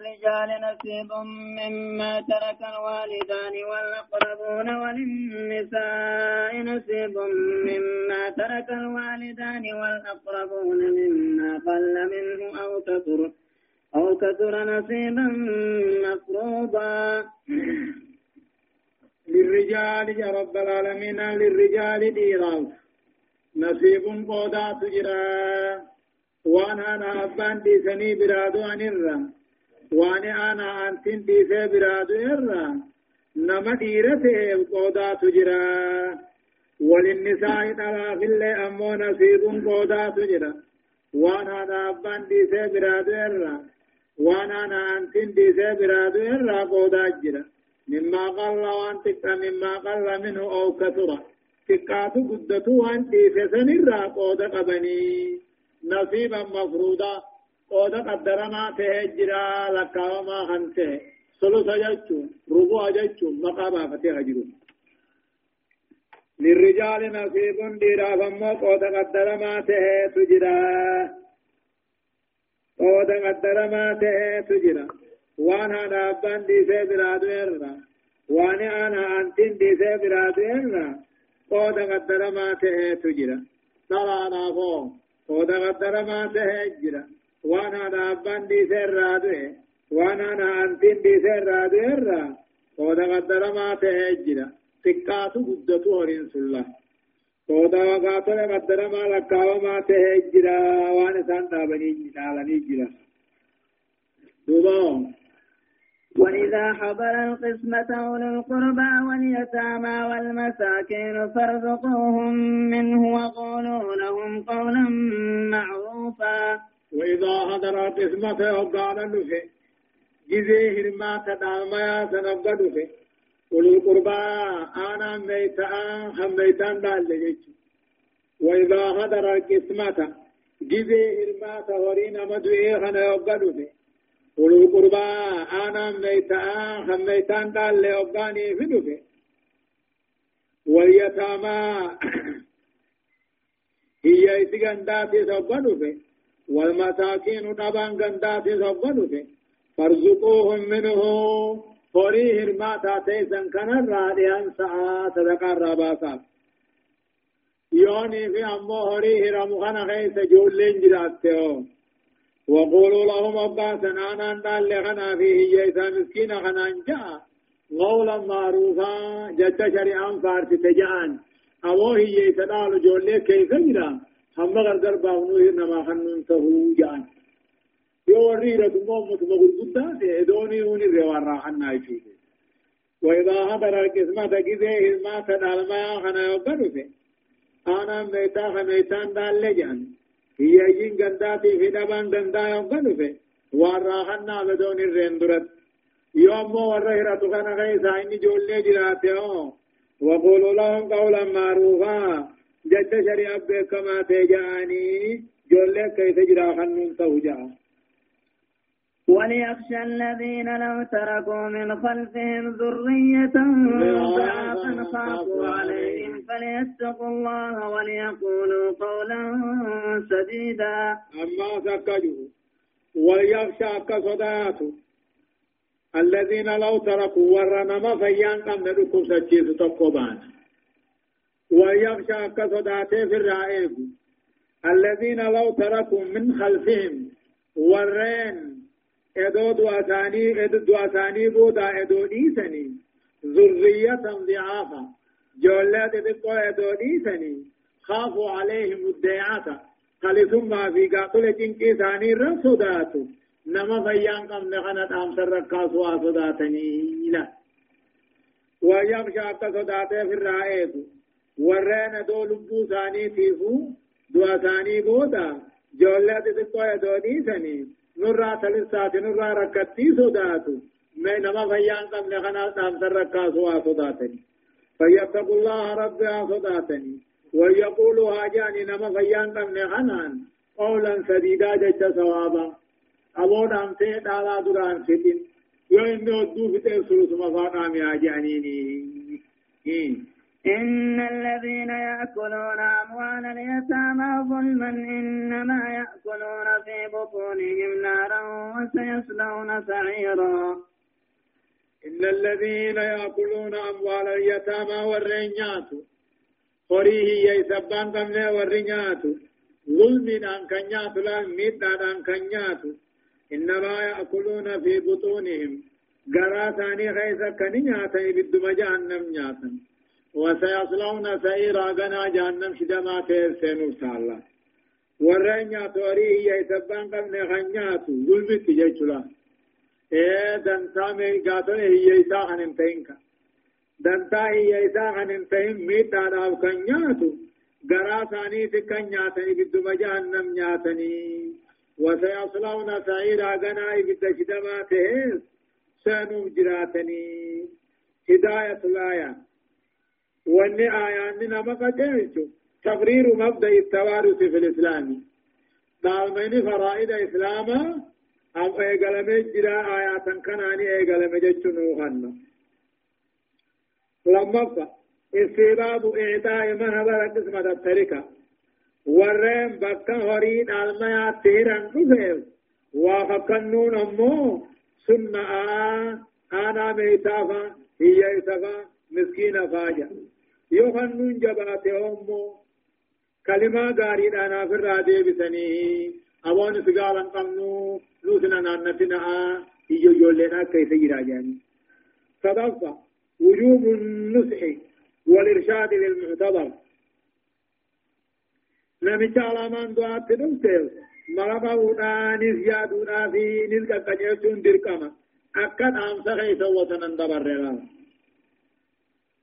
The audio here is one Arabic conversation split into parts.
للرجال نصيب مما ترك الوالدان والأقربون وللنساء نصيب مما ترك الوالدان والأقربون مما قل منه أو كثر أو كثر نصيبا مفروضا. للرجال يا رب العالمين للرجال ديراو نصيب قودا تجرا وأنا أنا أبان دي سني برادو انرا وأنا أنا انتين دي سي برادو انرا نما ديرته قودا تجرا وللنساء ترى في اللي امو نصيب قودا تجرا وأنا أنا ابان دي سي برادو انرا وأنا أنا انتين دي سي برادو انرا قودا جرا مما قل وان مما قل منه أو كثر تقات قدتو وان تيسسن الراقود قبني نصيبا مفروضا قود قدرما تهجرا لكاوما خنته سلس ججو ربو ججو مقابا فتح جرو. للرجال نصيب ديرا فمو قود قدرما تهجرا قود قدرما تهجرا وأنا نابان دي سي برادو إرنا. وانا آنا انتين دي سي برادو إرنا. قود قدر ما تهي تجرا ترى نافو قود قدر ما تهي جرا. وأنا نابان دي سي رادو وأنا أنا دي سي رادو إرنا قود قدر ما تهي جرا تكاتو قدتو هرين سلا قود وقاتل قدر ما لكاو ما تهي جرا وأنا سان دابني جرا جرا دوبا وإذا حضر القسمة أولي القربى واليتامى والمساكين فارزقوهم منه وقولوا لهم قولا معروفا وإذا حضر القسمة وقال نفي جزي هرما تداميا سنبقى نفي أولي القربى أنا ميتان هم ميتان دال وإذا حضر القسمة جزي هرما تهورين مدوئي خنا يبقى نفي ولو قربا آنا ميتان خميتان دال لأبغاني في دفه واليتامى هي إتغنداتي سبا دفه والمساكين غنداتي سبا دفه فارزقوهم منه. فوري هرماتا تيسن كان الراديان سعا صدقا رباسا يوني في أمو هوري هرمو خانا خيس جولين جراتيو وقولوا لهم أباسا أنا أندال لغنا فيه جيسا مسكين غنا جاء قولا معروفا جت شريعان فارس تجان. أوه جيسا دالو جولي كيف جرا هم غرقر باونو نما خنون تهو جان يو ريرة مومت مغل قدات ادوني وني روار راحنا يشوفي وإذا حضر القسمة كذي ما تدال ما خنا يقدر أنا ميتا خميتان دال لجان هي يين غنداتي في دبان غندا يوم كنفه وراهنا بدون الرندرت يوم ورهرة كان غيسا إني جولي جراته وقولوا لهم قولا معروفا جد شريعة بكما تجاني جولي كيف جرا خنون توجا وليخشى الذين لو تركوا من خلفهم ذرية ضعافا خافوا عليهم. فليتقوا الله وليقولوا قولا سديدا أما سكجوا وليخشى كصداته الذين لو تركوا ورنما فيان قم ندكم سجيس تقبان وليخشى كصداته في الرائب الذين لو تركوا من خلفهم ورين إدو دواساني ادو دواساني بودا إدو ديسني ذرية ضعافا. جولات تقو إدو ديسني خافوا عليهم الديعة. ثم في قاتل جنكي ثاني رسوداتو نما فيان قم نخنت امسر ركاسوا صداتني لا ويخشى كصداته في الرائد ورين دو لبو ثاني تيفو دوا ثاني بودا جولات تقو ادو ديسني نرى تلسات نرى ركتي صداتو ما نما فيان قم لخنا تام تركاسوا صداتني فيتقوا الله ربها صداتني ويقولوا هاجاني نما فيان قم لخنان قولا سديدا جج ثوابا أبون أمتي دالا دران ستين يو إنه دو فتر سلس مفاقا مي هاجانيني إن الذين يأكلون أموال اليتامى ظلما إنما يأكلون في بطونهم نارا وسيصلون سعيرا. إن الذين يأكلون أموال اليتامى والرينيات قريه يسبان قمنا والرينيات ظلم أن كنيات لا ميت أن كنيات إنما يأكلون في بطونهم قراتاني خيزة كنياتا بدو جهنم وسيصلون سعيرا غنا جهنم شدما تيرسينو سالا ورنيا توريه يسبان قبن خنياتو ظلمت جيشلا إيه دنتا مي قاتل هي يسا خننتينكا دنتا هي يسا خننتين ميتا ناو كنياتو غرا ثاني تكنياتني بدو جهنم نياتني. وسيصلون سعيرا غنا بدو شدما تيرس سانو جراتني هداية الآية واني آيان نما قتلت تقرير مبدأ التوارث في الإسلام. دالمين فرائد إسلاما أم إيقلم جرا آيات كناني إيقلم جتشنو خنا لما استباب إعطاء من هذا قسمة التركة ورين بكا هرين الميا تيران كفير وفكنون أمو. سنة آنا ميتافا. هي إسفا مسكينة فاجة. يوخن نون جبات أمو كلمة غاري أنا في الرادي بسني أوان سقالا قمنو نوسنا نانتنا هي يولينا كيف يراجعني صدفة وجوب النصح والإرشاد للمعتبر نمشي على من دعات نمتل مرمى ونانيس يادونا في نزق قجيسون دركما أكد أمسا خيسا وطنن دبر رلا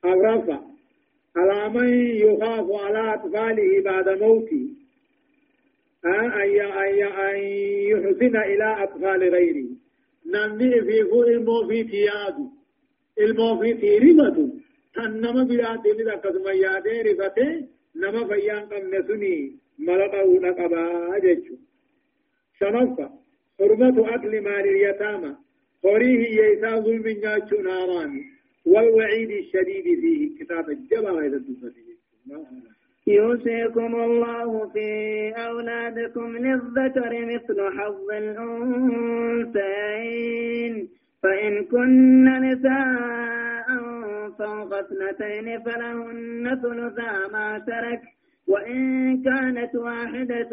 أغرفة على من يخاف على أطفاله بعد موته. أن أن يحسن إلى أطفال غيره. نمني في فو المو في تيادو. المو في تيرمتو. تنما بلاتي لذا قسم يادي رفته نما فيان قم نسني ملقا ونقبا جيشو شنفة حرمة أكل مال اليتامى. قريه يسا ظلم ناتشو ناران والوعيد الشديد فيه. كتاب الجبا غير يوصيكم الله في أولادكم للذكر مثل حظ الأنثيين. فإن كن نساء فوق اثنتين فلهن ثلثا ما ترك. وإن كانت واحدة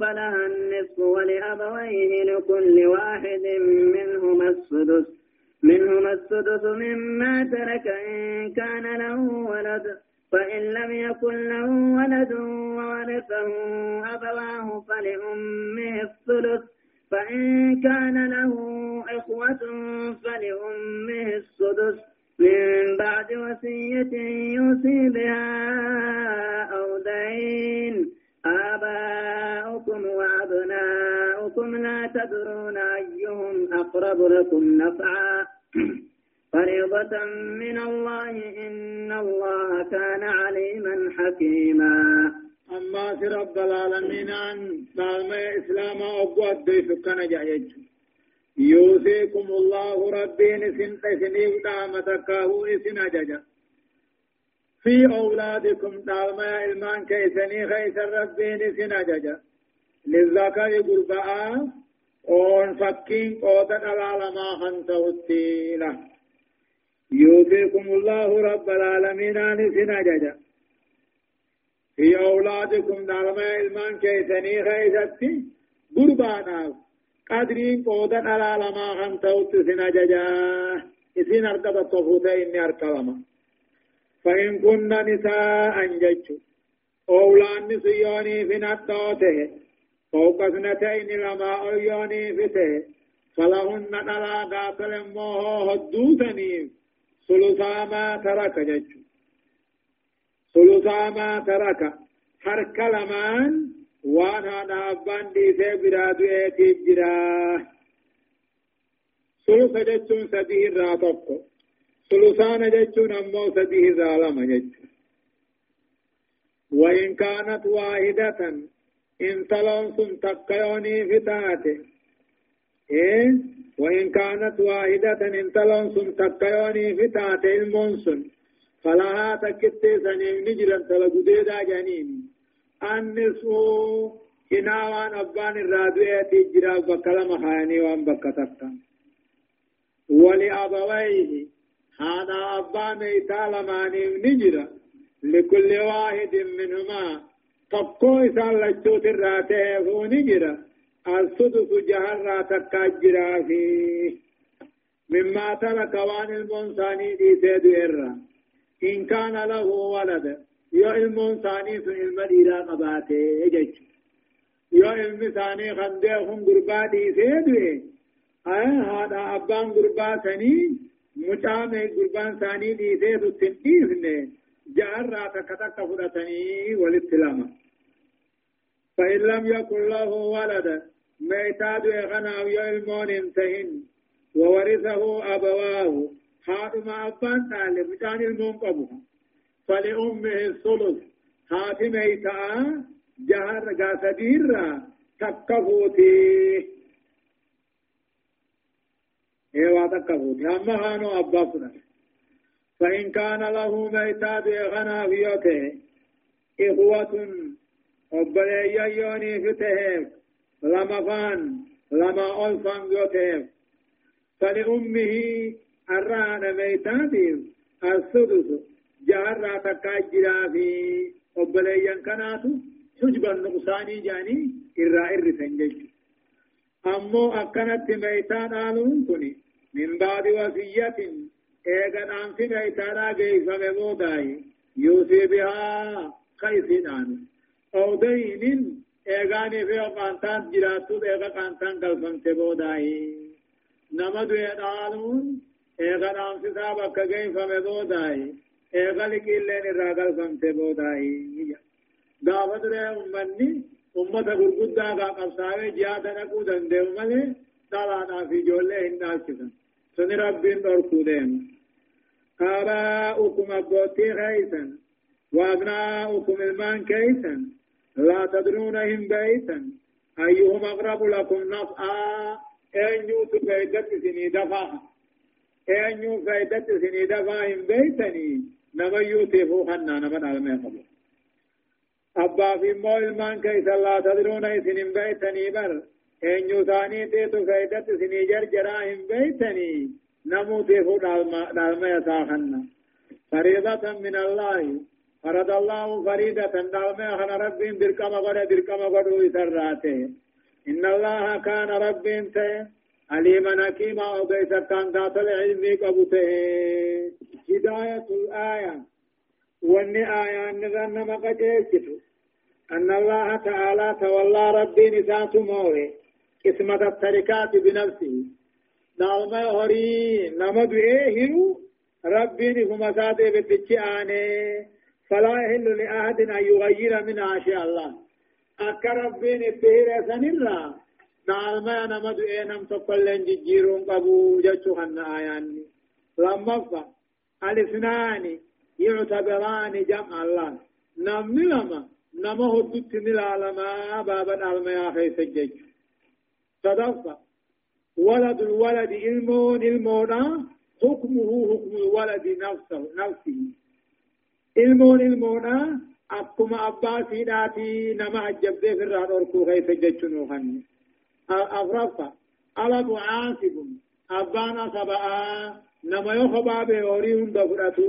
فلها النصف ولأبويه لكل واحد منهما السدس. منهما السدس مما ترك إن كان له ولد فإن لم يكن له ولد وورثه أبواه فلأمه الثلث فإن كان له إخوة فلأمه السدس. من بعد وصية يوصي بها أو دين آباؤكم وأبناؤكم لا تدرون أيهم أقرب لكم نفعا. فريضة من الله إن الله كان عليما حكيما. أما في رب العالمين أن إسلام أبو الديس كان جايجو يوصيكم الله ربي نسن تسني ودامة كاهو نسن أججا في أولادكم دالما إلمان كيسني خيس ربي نسن أججا للذكر قرباء. أون فكين قوتا العالما خنتوتي له يوصيكم الله رب العالمين نسن أججا في أولادكم دالما إلمان كيسني خيستي قرباء قدرين قودا على لما خن توت سنا ججا إسين أركب الطفوت إني أركبما فإن كنا نساء ججو أولان نسيوني في نتوته فوق سنتين لما أيوني فته فلهن نلا قاتل موه هدوثني ثلثا ما ترك ججو ثلثا ما ترك. حرك لمان وأنا نابان دي سي برادو ايتي جرا سلسة جتشون سديه را تقو سلسان جتشون امو سديه ظالم جتشون وإن كانت واحدة إن تلون تقيوني فتاته إيه؟ وإن كانت واحدة إن تلون تقيوني فتاته المنسن فلها تكتي سنين نجرا تلقوديدا جانين النصف كناوان أبان الرادوية تجرا بكلا مخاني وان بكتكتا ولأبويه هذا أبان إتالماني نجرا لكل واحد منهما تقو إسان لجوت الراته فونجرا السدس جهر تكاجرا فيه مما ترك وان المنساني دي سيد إرّا إن كان له ولد يو المنساني سن المديرة قباته يجج يو المساني خندهم قربا دي سيد أي هذا أبان قربا سني مجامع قربان ساني دي سيد التنقيفني جهر تكتك فرتني والاتلامة فإن لم يكن له ولد ميتاد غنى يو المون انتهن. وورثه أبواه حاتم أبان تعلم مجان المنقبه فلأمه الثلث حاتم إيتاء جهر قاسدير تكفوتي. ايوا تكفوتي أما هانو أبا فإن كان له ميتاد غنى فيوته إخوة أبلي يوني فتهف لما فان لما ألفان يوتهف فلأمه الران ميتاتيف السدس جهر تكاجرا في أبليا كناتو حجب النقصاني جاني إرى إر سنجج. أمو أكنت ميتان آلون كني من بعد وصية إيغن أنف ميتانا جيف مبوداي يوسي بها خيسين آنو أو دين إيغاني في قانتان جراتو إيغا قانتان قلفن تبوداي نام سسا بکا گئی فمی بودائی ایغا لکی اللین الراگل فمتے بودائی دعوت رہے امنی امت گرگدہ کا قبصاوے جیادہ نکو دندے امالے دالانا فی جولے ہندال چکن سن ربین دور کودین آباؤكم أبوتي خيسا وأبناؤكم المان كيسا لا تدرونهم بيتا أيهم أقرب لكم نفعا؟ اينيو فايدت سني دفا اينيو فايدت سني دفا هم بيتني نما يوتفو خنا نما نالما يقبل أبا في مو المان كيس الله تدرون سن بيتني بر اينيو ثاني تيتو فايدت سني جرجرا هم بيتني نمو تفو نالما يتاخنا. فريضة من الله. فرض الله فريدة نالما خنا ربين دركما قد دركما قد ويسراته إن الله كان رب انت عليما حكيما وبيس كان ذات العلم قبته هداية الآية. واني آية نذن مقجيشت أن الله تعالى تولى ربي نسات موه. قسمة التركات بنفسه. نعم هري نمد إيهن ربي نفم ساده بتجعانه فلا يحل لأحد أن يغير من عشاء الله akka rabbiin itti hire sanirraa naalma nama du'ee nam tokkolleen jijjiiruun qabu jechuu kanna aayaanni lammaffa alisnaani yuctabiraani jam'a allah namni lama nama hoddutti ni laalamaa baaba dhaalmayaa keessa jechu sadaffa ولد الولد علمون المونا حكمه حكم الولد نفسه نفسه. علمون المونا أكما أباسي داتي نما عجب دي في الرهن أركو غيث جتشنو خني أغرفة. ألب عاصب أبانا سبعا نما أوري هند فرأتو.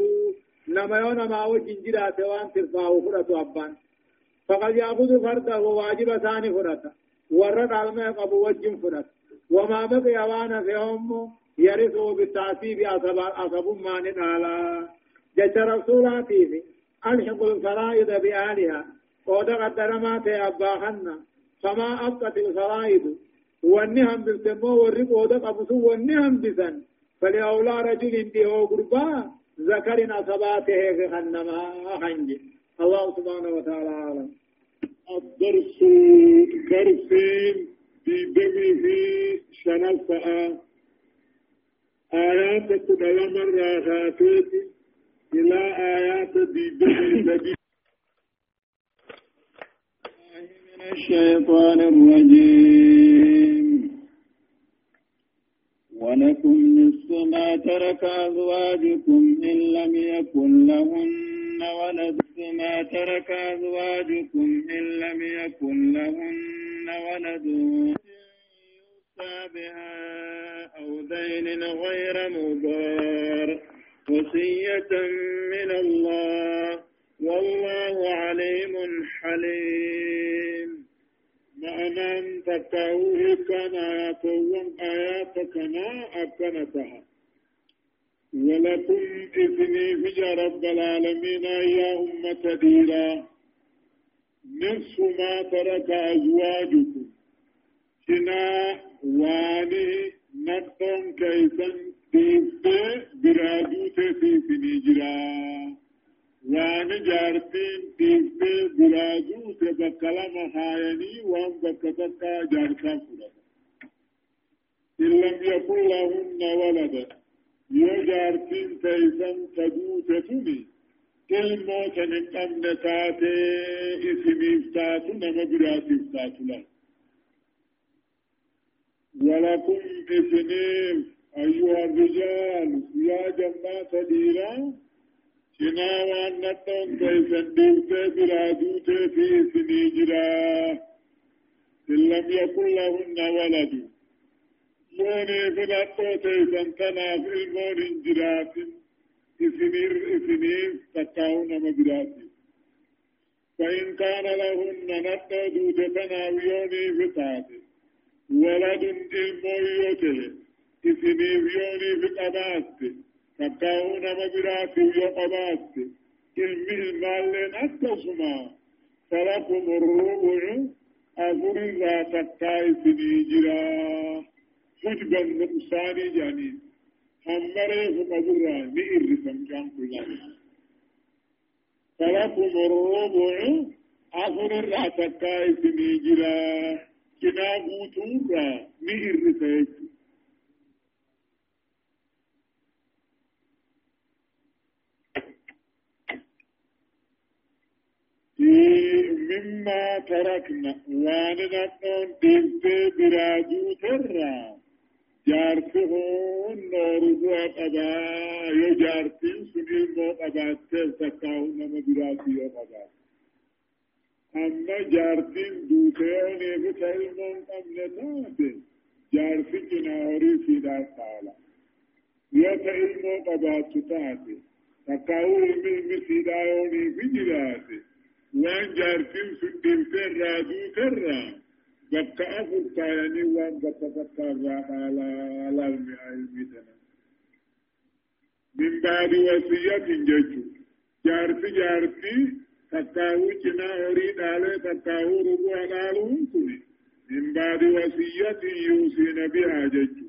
نما يو نما وجن جرات وان ترفاو فرأتو أبان. فقد يأخذ فرده واجب ثاني فرأتا ورد علمه قبو وجن فرأت وما بقي وأنا في أمه يرثه بالتعصيب أصب ما ننالا جت رسولاتي فيه. ألحق الفرائض بأهلها قد قدر ما تأباهن فما أبقت الفرائض. والنهم بالتمو والرق قد قبسوا والنهم بسن. فلأولى رجل به قربا. ذكر أصباته خنما خنج. الله سبحانه وتعالى أعلم. الدرس درس بدمه شنفة آيات تدلم الراغاتات إلى آيات النبي من الشيطان الرجيم. ولكم نصف ما ترك أزواجكم إن لم يكن لهن ولد. ما ترك أزواجكم إن لم يكن لهن ولد يوصى بها أو دين غير مضار وصية من الله والله عليم حليم. معنى تتاوه كان آياتهم آياتكنا أكنتها ولكم إذني في رب العالمين يا أمة ديرا. نصف ما ترك أزواجكم. شنا واني نقطن كيسن تيفت برادوت تيفني جرا. وان جارتين تيفت برادوت بكلام هايني وان بكتكا جارتا فرد إن لم يكن لهن ولد يجارتين تيسن تدوت تني ilmoo kan hin qabne taatee isiniif taatu nama biraatiif ولكم إثنين أيها الرجال يا جماعة ديرا شنا وانتون كيسن ديرت برادوت في سنيجرا إن لم يكن لهن ولد. يوني فلاتو تيسن تناف المون جرات إسنير إسنير تكاون مجرات فإن كان لهن نتو دوت تناف يوني فتاتي ولد المويوته إسنيف يوني في قبات فكاون مبرات يقبات كلمه المال أكتسما فلكم الربع أفر لا تكاي سنيجرا حجبا نقصاني جانين. همره فقبرا نئر سمجان كلها فلكم الربع أفر لا تكاي سنيجرا كنا بوتورا نئر سيجرا مما تركنا. وأنا نقول دلت براجو ترى جارتهون نورزو قبا يو جارتين سنين مو قبات تسكاو نما براتي يو قبات أما جارتين دوتيوني بتايمون قبل نادن جارتين جناوري في دار تعالى يو تايمو قبات تتاتي تكاو المي مسيدايوني في جراتي وان جارتين سدين ترى دو ترى أفر كايني وان بكا بكا على على المئة من بعد وصية جيجو جارتي جارتي تكاو جنا أريد على تكاو ربو على كوني من بعد وصية يوصين بها جيجو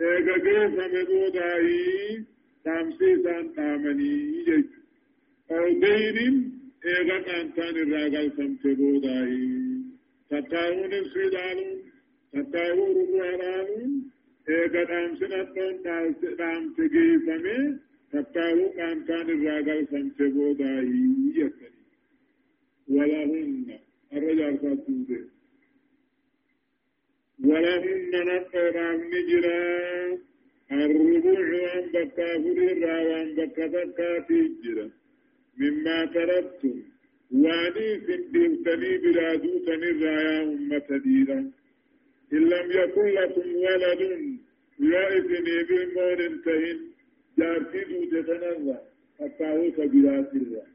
إيجا كيف مدوداي تامسي سان تامني جيجو أو دين ايغا انتان الراغل سمتبوداي تتاون السيدانون تتاو ربوانانون ايغا دامسنتون دام تجيفمي تتاو انتان الراغل سمتبوداي يتني ولهن الرجال فاتوده ولهن نقرام نجرا الربوع وان بكافر الراوان بكتكاتي جرا مما تركتم واني سندمتني برادوتني الرايا أمة ديرا إن لم يكن لكم ولد يا إذني بالمون انتهن جارتي دوتتنا حتى هو كبيرات الله.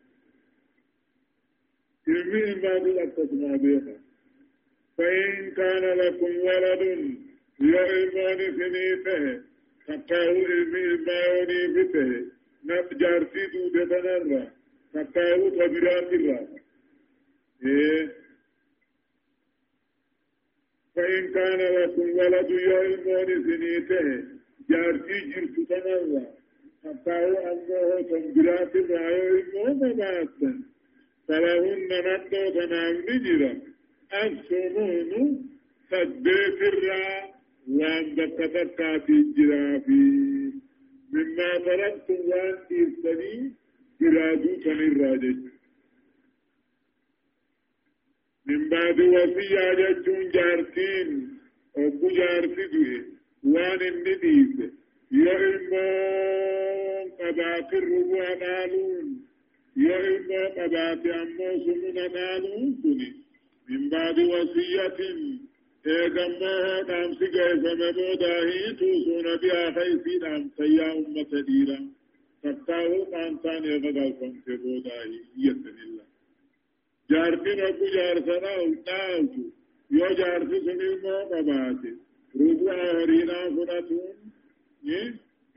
ما بلغتكم بها فإن كان لكم ولد يا إيمان سنيته حتى هو علمي ما يوني بته نبجارتي دوتتنا تكاو تبرات الله إيه فإن كان لكم ولد يوم سنيته جارتي جرت تنوى تكاو أمه تبرات الله يوم مباتا فلهن ندو تنام نجرا السمون سديت الرا وان بكتكات الجرافي مما تركتم وان إرسلين برادو كان الراجج من بعد وصية جتون جارتين أبو جارتي دوه وان النديس يرمون قبات الربوع نالون يرمون قبات أمو سمنا نالون كني من بعد وصية إيقامه نام سيقى فمبوداهي توسون بها خيسي نام سيا أمة ديرا تفتاو قانتان يغدال فمبوداهي يتن الله. جارتين أبو جارتنا ونالتو يو جارتي سنين مو قباتي ربوع هرينا فنتون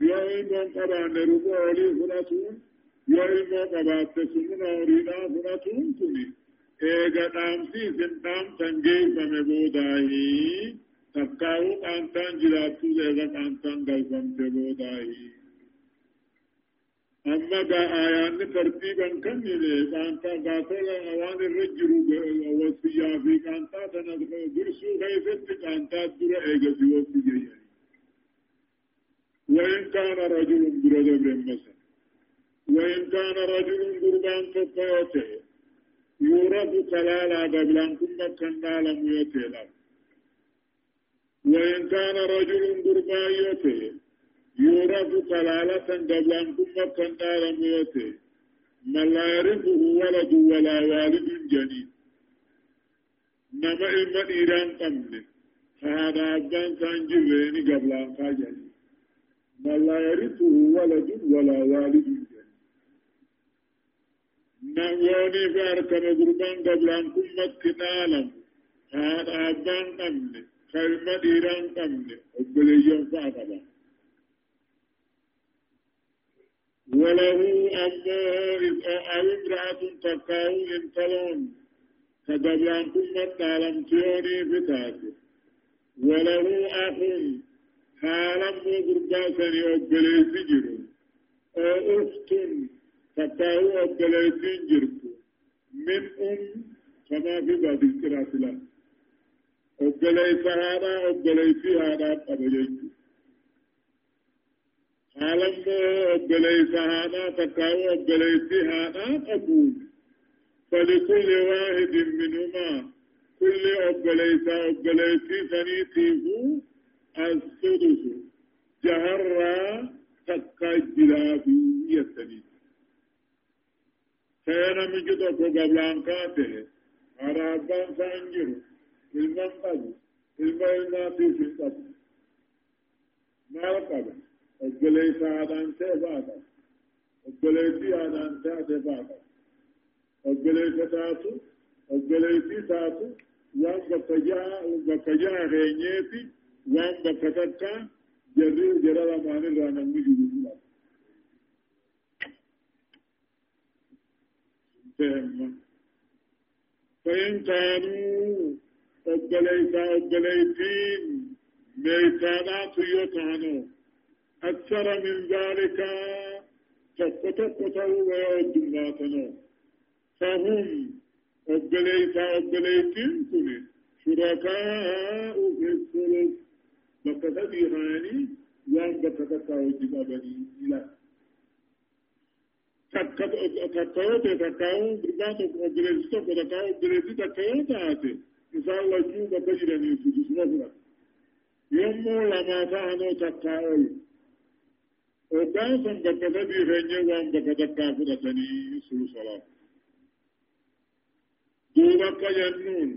يو إمام قبان ربوع هري فنتون يو إمام قبات سنين هرينا فنتون تنين eega dhaamsiisin dhaamtan geeffame boodaahi takkaa'uu qaantaan jiraattu eega qaantaan galfamte boodaahi gaa aayaanni tartiiban kannine qaantaa gaatola waan irra jiru wasiyyaa fi qaantaa tana dursuu keessatti qaantaa dura eegasi wasi jeeyani وإن كان رجل برد مثلا وإن كان رجل قربان تقوته يورد كلالا قبلان كم كان نالم يتيلا وإن كان رجل قربا يتي يورد كلالة قبلان كم كان نالم يتي من لا يرثه ولد ولا والد جنين. نما إما إيران قمني هذا أبان كان جريني قبلان كاجني من لا يرثه ولد ولا والد جنين. نغوني فاركم قربان قبلان كمت كنالم هذا أبان قمني كلمة إيران قمني أبليون فاقبا وله أمه أو امرأة تقاو انتلون كقبلان كمت نالم تيوني فتاتي وله أخ حالم قربان أبلي سجر أو أخت فتاو أبليتين جرتو من أم كما في بعض القراءات لا. أبليت هذا أبليت هذا أبليت عالم أبليت هذا فتاو أبليت هذا أقول فلكل واحد منهما كل أبليت أبليت سنيته السدس۔ جهرا تكاجلا في يسنيته سينا مجدو قبلان كاته عرابان qabu ilma ilmaatii fi qabu maal qaba baa qaba obboleessa taatu obboleettii taatu waan bakka jaha bakka jaha keenyeeti waan bakka takka jarri jara lamaanirraa namni jiru fudhata فهم فإن كانوا أبليتا أبليتين ميتانات يتانو أكثر من ذلك تقطقطوا ويودماتنو فهم أبليتا أبليتين كني شركاء في الثلث بكتب هاني وان بكتب وجب بني إله takkawoote takkaawuu gurbaan tokko obboleessi tokko takkaawuu obboleessi takkawoo taate isaan lachuu bakka jiranii fudhisuma fudhata yommuu lamaa sun bakka sadii keenyee waan bakka takkaa fudhatanii sulsolaa duuba akka jennuun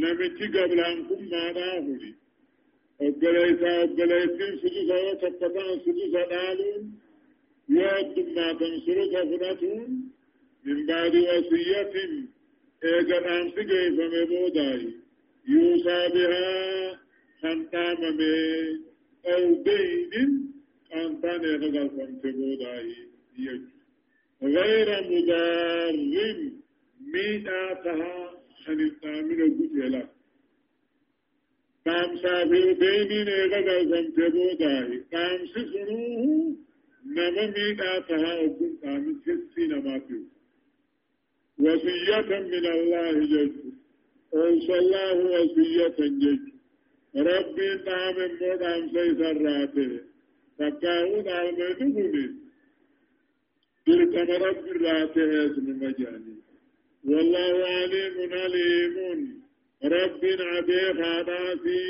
namichi gablaan kun maadhaa fudhi obboleessaa obboleettiin sudusa yoo takka ta'an sudusa dhaaluun يود ما تنصرك فراتون من بعد وصية إيجا نامسي كيف مبوداي يوصى بها خنطام مي أو دين خنطان إيجا فمت بوداي غير مضار ميتاتها عن التامين القتلة قام سافر دين إيجا فمت بوداي قام سسنوه نما ميدا تها أبن قامن كسي نما فيه وصية من الله جج أوصى الله وصية جج ربي نام مدام سيسر راته نام نبني تلكم رب راته اسم مجاني والله عليم عليم رب عبيخ ناسي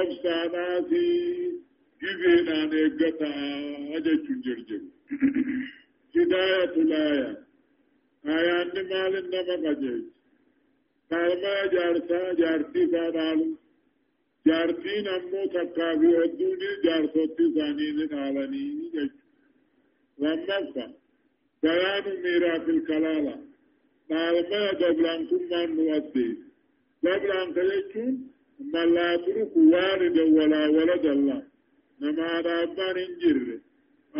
obsaadhaati gizeedhaan eeggataa jechuun jirjiru hidaayatu laaya aayaanni maalin nama qajeelchi kaalmaa jaarsaa jaartii isaa dhaalu ni dhaalanii jechuudha lammaffa bayaanu miiraafil kalaala dhaalmaa dablaan kun maan nu addeessi dablaan ka jechuun mallaa turuku waalida walaa walada allah namaadha abbaan hin jirre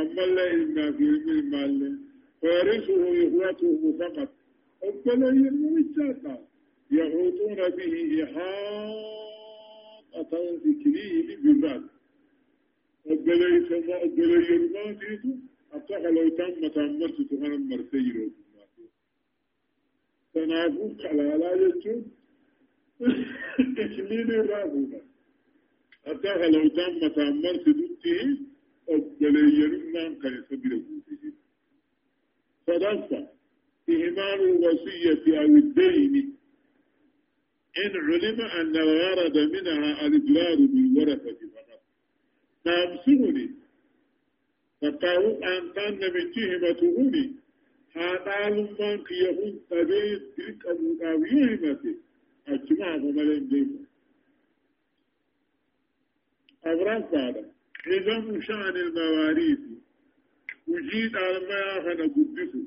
ammallee ilmaa fi ilmi ilmaallee فيرثه إخوته فقط أقبل يرمى يحوطون به إحاطة ذكريه بالذات أقبل يسمى أقبل يرمى فيه حتى لو تم تمرت تغنى مرسير تنافوك على لا يجب إكلين الرابونا حتى لو تم تمرت دته أقبل يرمى كان يسبيل صدقت. إهمال الوصية أو الدين. إن علم أن الغرض منها الإضرار بالورثة فقط. نامسوني. فتاوق أن كان من تهمتهني هذا من يهون تبين تلك المقاويهمة أجمع فملين ديما أبرز بعد نظام شأن المواريث. وجيد على ما ياخذ قدسه.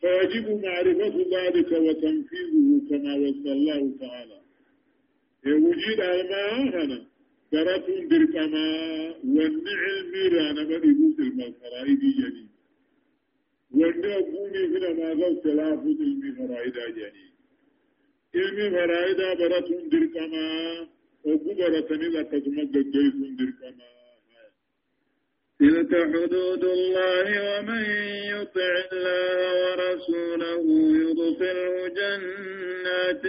فيجب معرفة ذلك وتنفيذه كما وصى الله تعالى. وجيد على ما ياخذ درة دركما والنعم رانا مدبوس المفرائد جني والنعبوني هنا ما ذو سلاف علم فرائد جني علم فرائد برة دركما وقبرة نلا تتمجد جيس دركما تلك حدود الله ومن يطع الله ورسوله يدخله جنات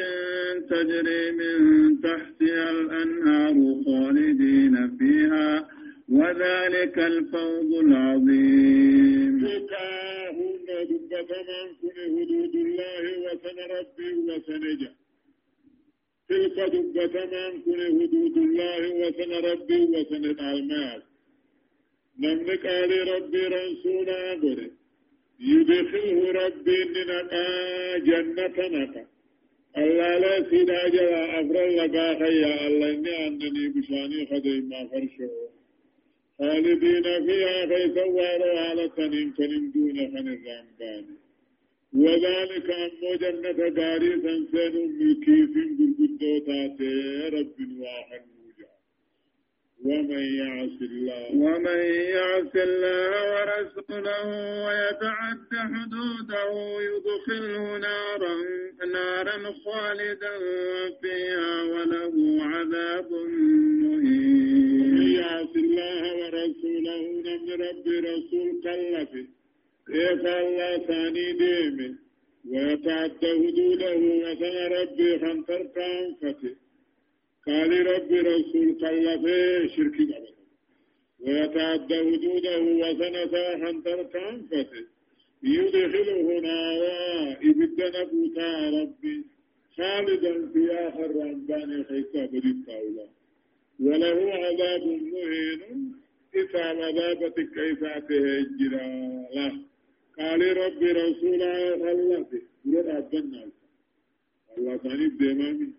تجري من تحتها الأنهار خالدين فيها وذلك الفوز العظيم. تلك هن دبة من كن حدود الله وسن ربي وسنجا تلك من كن حدود الله وسن ربي وسن نمني قال ربي رسولا قد يدخله ربي ننقى جنة نقى الله لا سيدا جوا أفر لقا خيا الله إني أنني بشاني خدي ما فرشه خالدين فيها كي سواروا على تنين تنين دون خن الرمبان وذلك أمو جنة قاري سنسين ملكيس قلقدو تاتي رب واحد ومن يعص الله ومن يعص الله ورسوله ويتعد حدوده يدخله نارا نارا خالدا فيها وله عذاب مهين. ومن يعص الله ورسوله نم رب رسول قلفه كيف الله ثاني ديمه ويتعد حدوده وثن ربي خنطر كانفته قال رب رسول قلبه شرك قبل ويتعدى وجوده وسنة حنتر كانفته يدخله نارا إبدا نبوتا ربي. خالدا في آخر رمضان خيسا بديد قولا وله عذاب مهين. إسام عذابة كيساته الجرا له قال رب رسول خلته ورد عبدنا الله ثاني ديمامي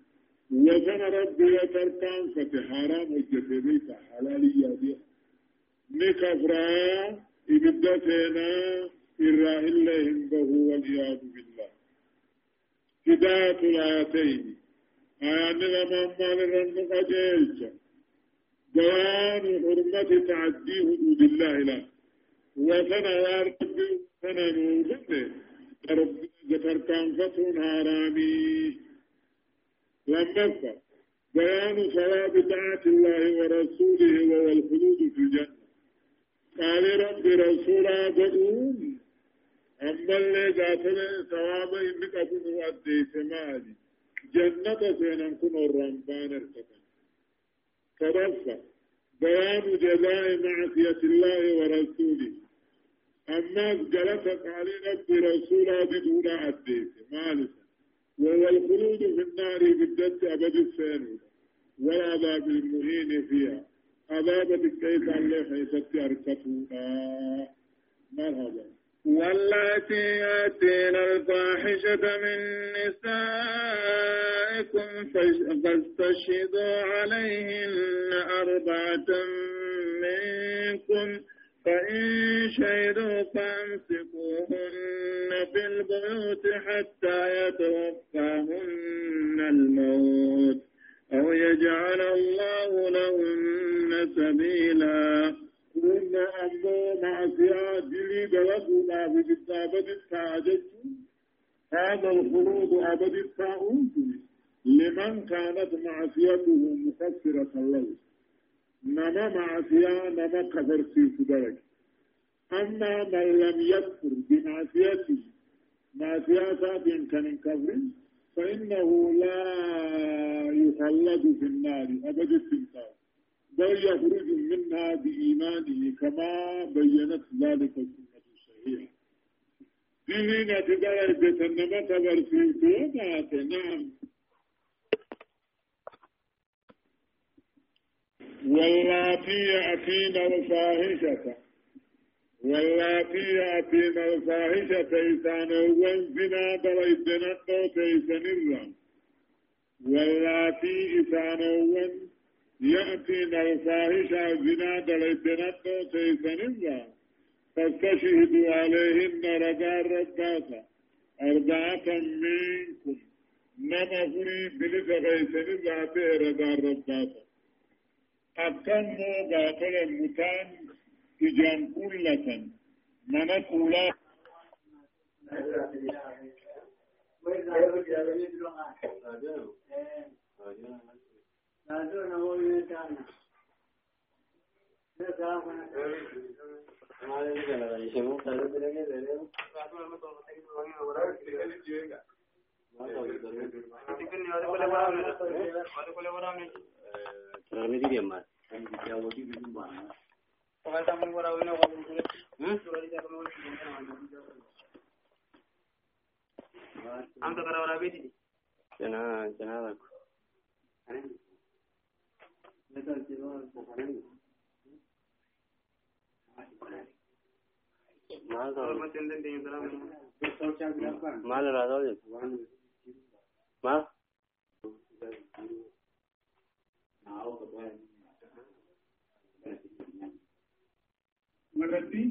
وزن ربي يتركان فتح حرام وجسديك حلالية دي نكفرا إبدتنا إراه الله به والعياذ بالله. هداية الآيتين آيان لما مال الرنق جيش بيان حرمة تعدي حدود الله له وزن يا ربي سنة نوزن ربي يتركان فتح حرامي لما بيان ثواب طاعة الله ورسوله وهو الخلود في الجنة. قال رب رسولا بدون أما اللي ذاتنا ثواب إنك أكون أدي سمالي جنة سينن كن الرمبان ارتكن فرفع بيان جزاء معصية الله ورسوله. أما جلس قال رب رسولا بدون أدي سمالي وهو الخلود في النار بالدت أبد الثاني. والعذاب المهين فيها. عذاب الكيف اللي حيثت أركتوها مرحبا. واللاتي يأتين الفاحشة من نسائكم فاستشهدوا عليهن أربعة منكم. فإن شهدوا فامسكوهن في البيوت حتى يتوفاهن الموت أو يجعل الله لهن سبيلا. إن أمو معصية دلي ما بالتابد التاجج هذا الخلود أبد التاؤنت لمن كانت معصيته مكسرة له. نما معصية نما كفر في درجة أما من لم يكفر بمعصيته معصية كان كفر فإنه لا يخلد في النار. أبد التمثال بل يخرج منها بإيمانه كما بينت ذلك السنة الصحيحة دين درجة إنما كبر في توبات نعم. واللاتي يأتين الفاحشة واللاتي يأتين الفاحشة تيسان وانزنا دليتنا تيسان الرم. واللاتي إسان وانزنا يأتين الفاحشة زنا دلتنت سيسنبا فاستشهدوا عليهن رجال رباتا أربعة منكم. نما فري بلد غيسن ذات رجال رباتا أكموا باطل المتان إجان كلة من كلا Thank you. Huyu tena. Anta kara wara beti. Jana jana ko. ما له راځي ما مرتي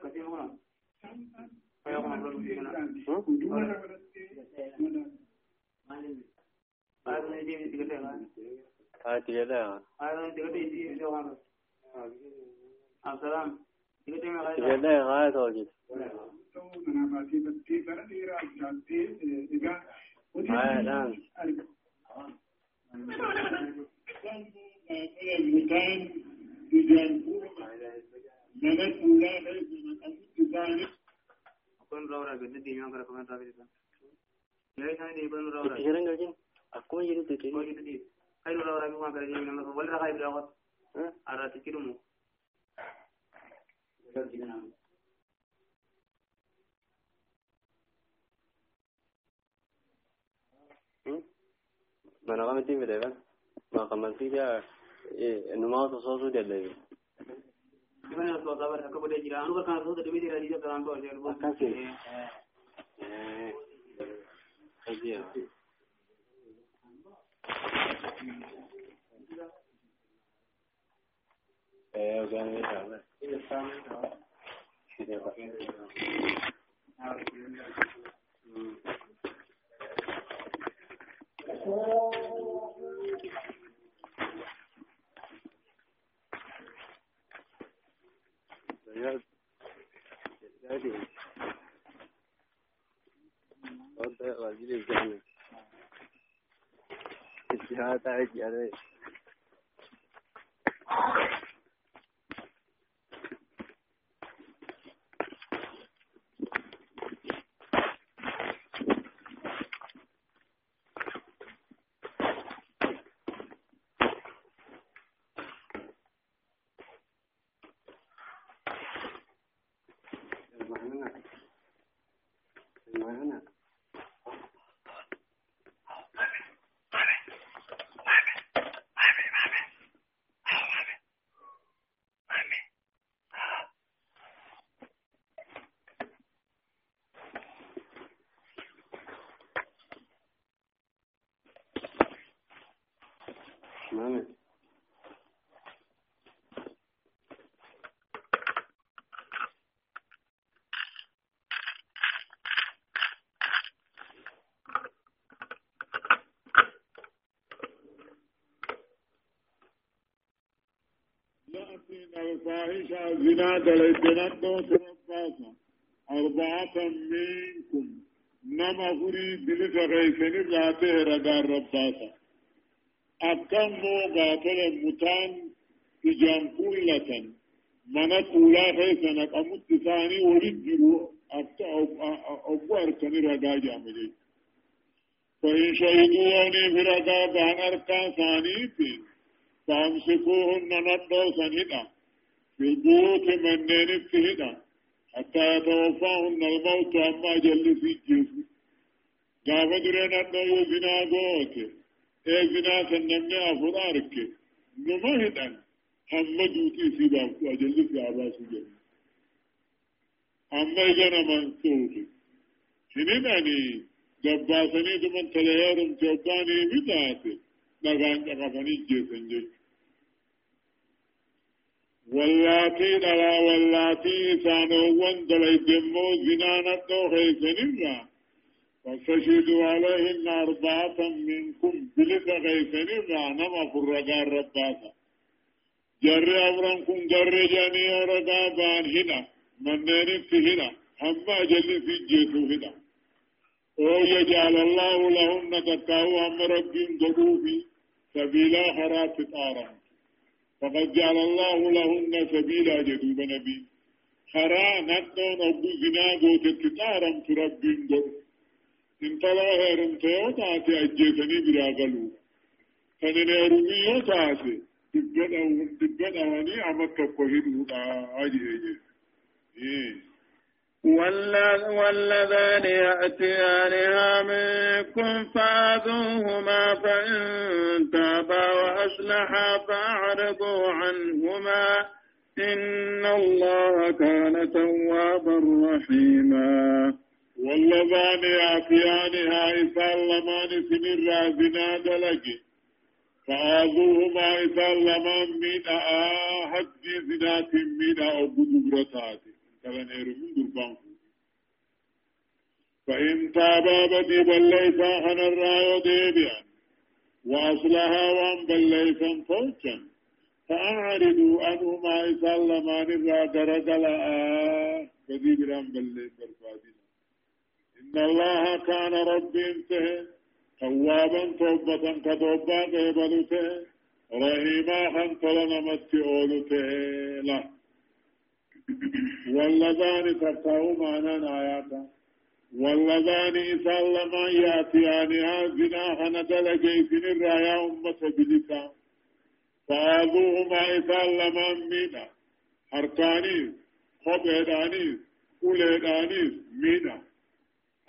Thank you. Ah, tiga dah. Tiga dah, ah, tu lagi. Ah, dah. المكان بجانبه من الأولى ليس من أمد ذلك kon rawra be de dinya kara kan tabi ta yai sai de ban rawra Pikiran kau jin. Aku jadi tu tu. ko itu di ai rawra mi ma kara ni na ko wal ra kai bra ko ara الفاحشة زنا دليتنا ترباسا أربعة منكم. نما فري دلت غيثني ذاته رقار رباسا أكم مو قاتل متان تجام كلة من قولا خيسنا قمت ثاني ورجلو أبو أركني رقا جامجي فإن شهدوني في رقا بان أركان ثانيتين فامسكوهن ندو سنهدا في البيوت من نين هدا حتى يتوفاهن الموت أما جل في الجيس قام درين ندو يزنا قوت اي زنا سنمني أفرارك. نمهدا هم جوتي سيباب وجل في عباس جل أما جنا منسوخ شنيناني دباسني دمن تليارم جوباني بتاتي نغان قفني جيسن جيس واللاتي دلا واللاتي سانوان دلا دمو زنانا تو خيسنرا فاستشهدوا عليهن أربعة منكم بلس خيسنرا نما فرقا رباسا جر أمرنكم جر جاني ورقا بان هنا. منين هنا. أما جل في جيسو هنا. أو الله لهن تكاو أمر ربهم قلوبي سبيلا خرات تارا. فقد جعل الله لهن سبيلا جدوب نبي. خرا نتون أبو زنا قوت تتارم تربين دو. انتلا هرم تيو تاتي أجيسني بلا قلو فنن هرمي يو تاتي تبدا وني عمت تقوهدو آجي أجي إيه. والذان يأتيانها منكم فآذوهما فإن تابا وأصلحا فأعرضوا عنهما. إن الله كان توابا رحيما. واللذان يأتيانها إسلمان سن رازنا دلقي فآذوهما إسلمان من آهد زنات من أبو دبرتاتي كلن إرمون دربان فإن تابا بدي بليسا خن الرايو ديبيا وأصلها وأن بليسا فوجا. فأعرضوا عنهما إسلمان الرا درجلا بدي برام بلي برفادنا إن الله كان ربي انتهى توابا توبة كتوبا قبلته رحيما خنطلنا متي أولته له واللذان تفتحوا معنا آياتا. واللذان إسلما يأتيانها زنا خندل جيسن الرأيا أمة بلسا فآذوهما إسلما مينا. حركانيس خبهدانيس كولهدانيس مينا.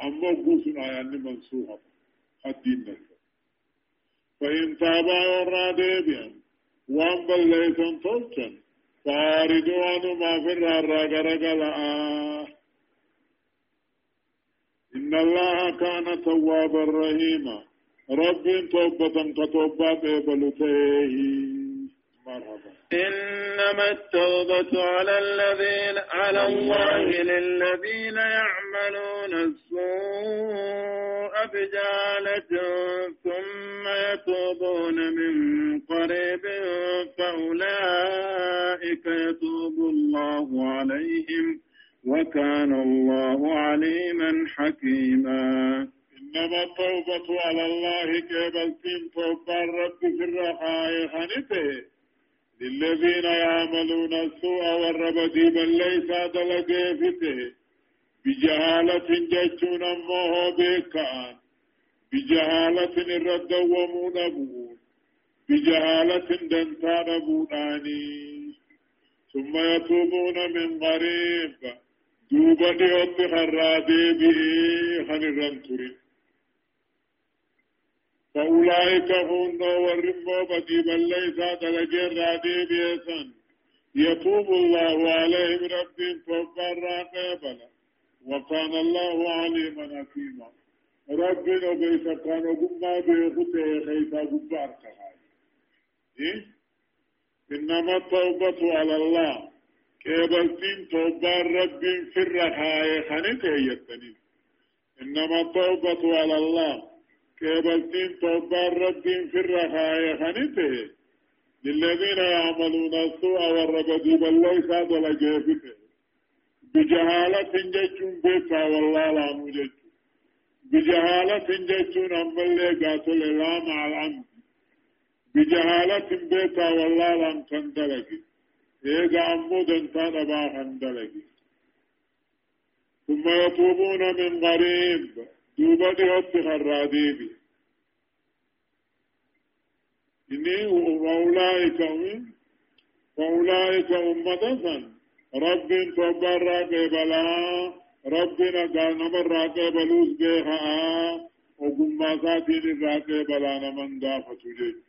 أما قوسن آيان منسوخة الدين نفسه فإن تابا ورا ديبيا وان بليسن تلتن. فاردوا ما في الرقرقلا إن الله كان توابا رحيما. رب توبة كتوبة بلته مرحبا. إنما التوبة على الذين على الله للذين يعملون السوء بجالة ثم يتوبون من قريب فأولئك يتوب الله عليهم وكان الله عليما حكيما. إنما التوبة على الله كبلتين توبة الرب في الرخاء خنته للذين يعملون السوء والربدي بل ليس دلقيفته بجهالة ججون أمه بكان بجهالة الرد ومنبون بجهالة دنتان بوناني ثم يتوبون من قريب. دوبا ديوت خرادي به. خنرم ترين فأولئك هم والرمو بدي بل ليس دلجر رادي بيسن يتوب الله عليهم رب فبر قبلا وكان الله عليما حكيما. رب نبيس كان قمنا بيخته خيسا قبار كهاي إيه؟ إنما التوبة على الله. كيبلتين توبة رب في الرخاء خنته يتنين. إنما التوبة على الله. كيبلتين توبة رب في الرخاء خنته للذين يعملون السوء والربدي بل ليس ولا بجهالة جيتون بيتا والله لا مجيت بجهالة جيتون أما اللي قاتل لا مع العمد بجهالة بيتا والله لم تندلقي إيجا عمود انتان باخا دلقي ثم يتوبون من قريب. دوبا دي هت خراديبي إني وأولئك هم وأولئك أمة رب توبر قبلا ربنا قال نمر راقبلوس بها وقم ساتين راقبلا نمن دافة جيد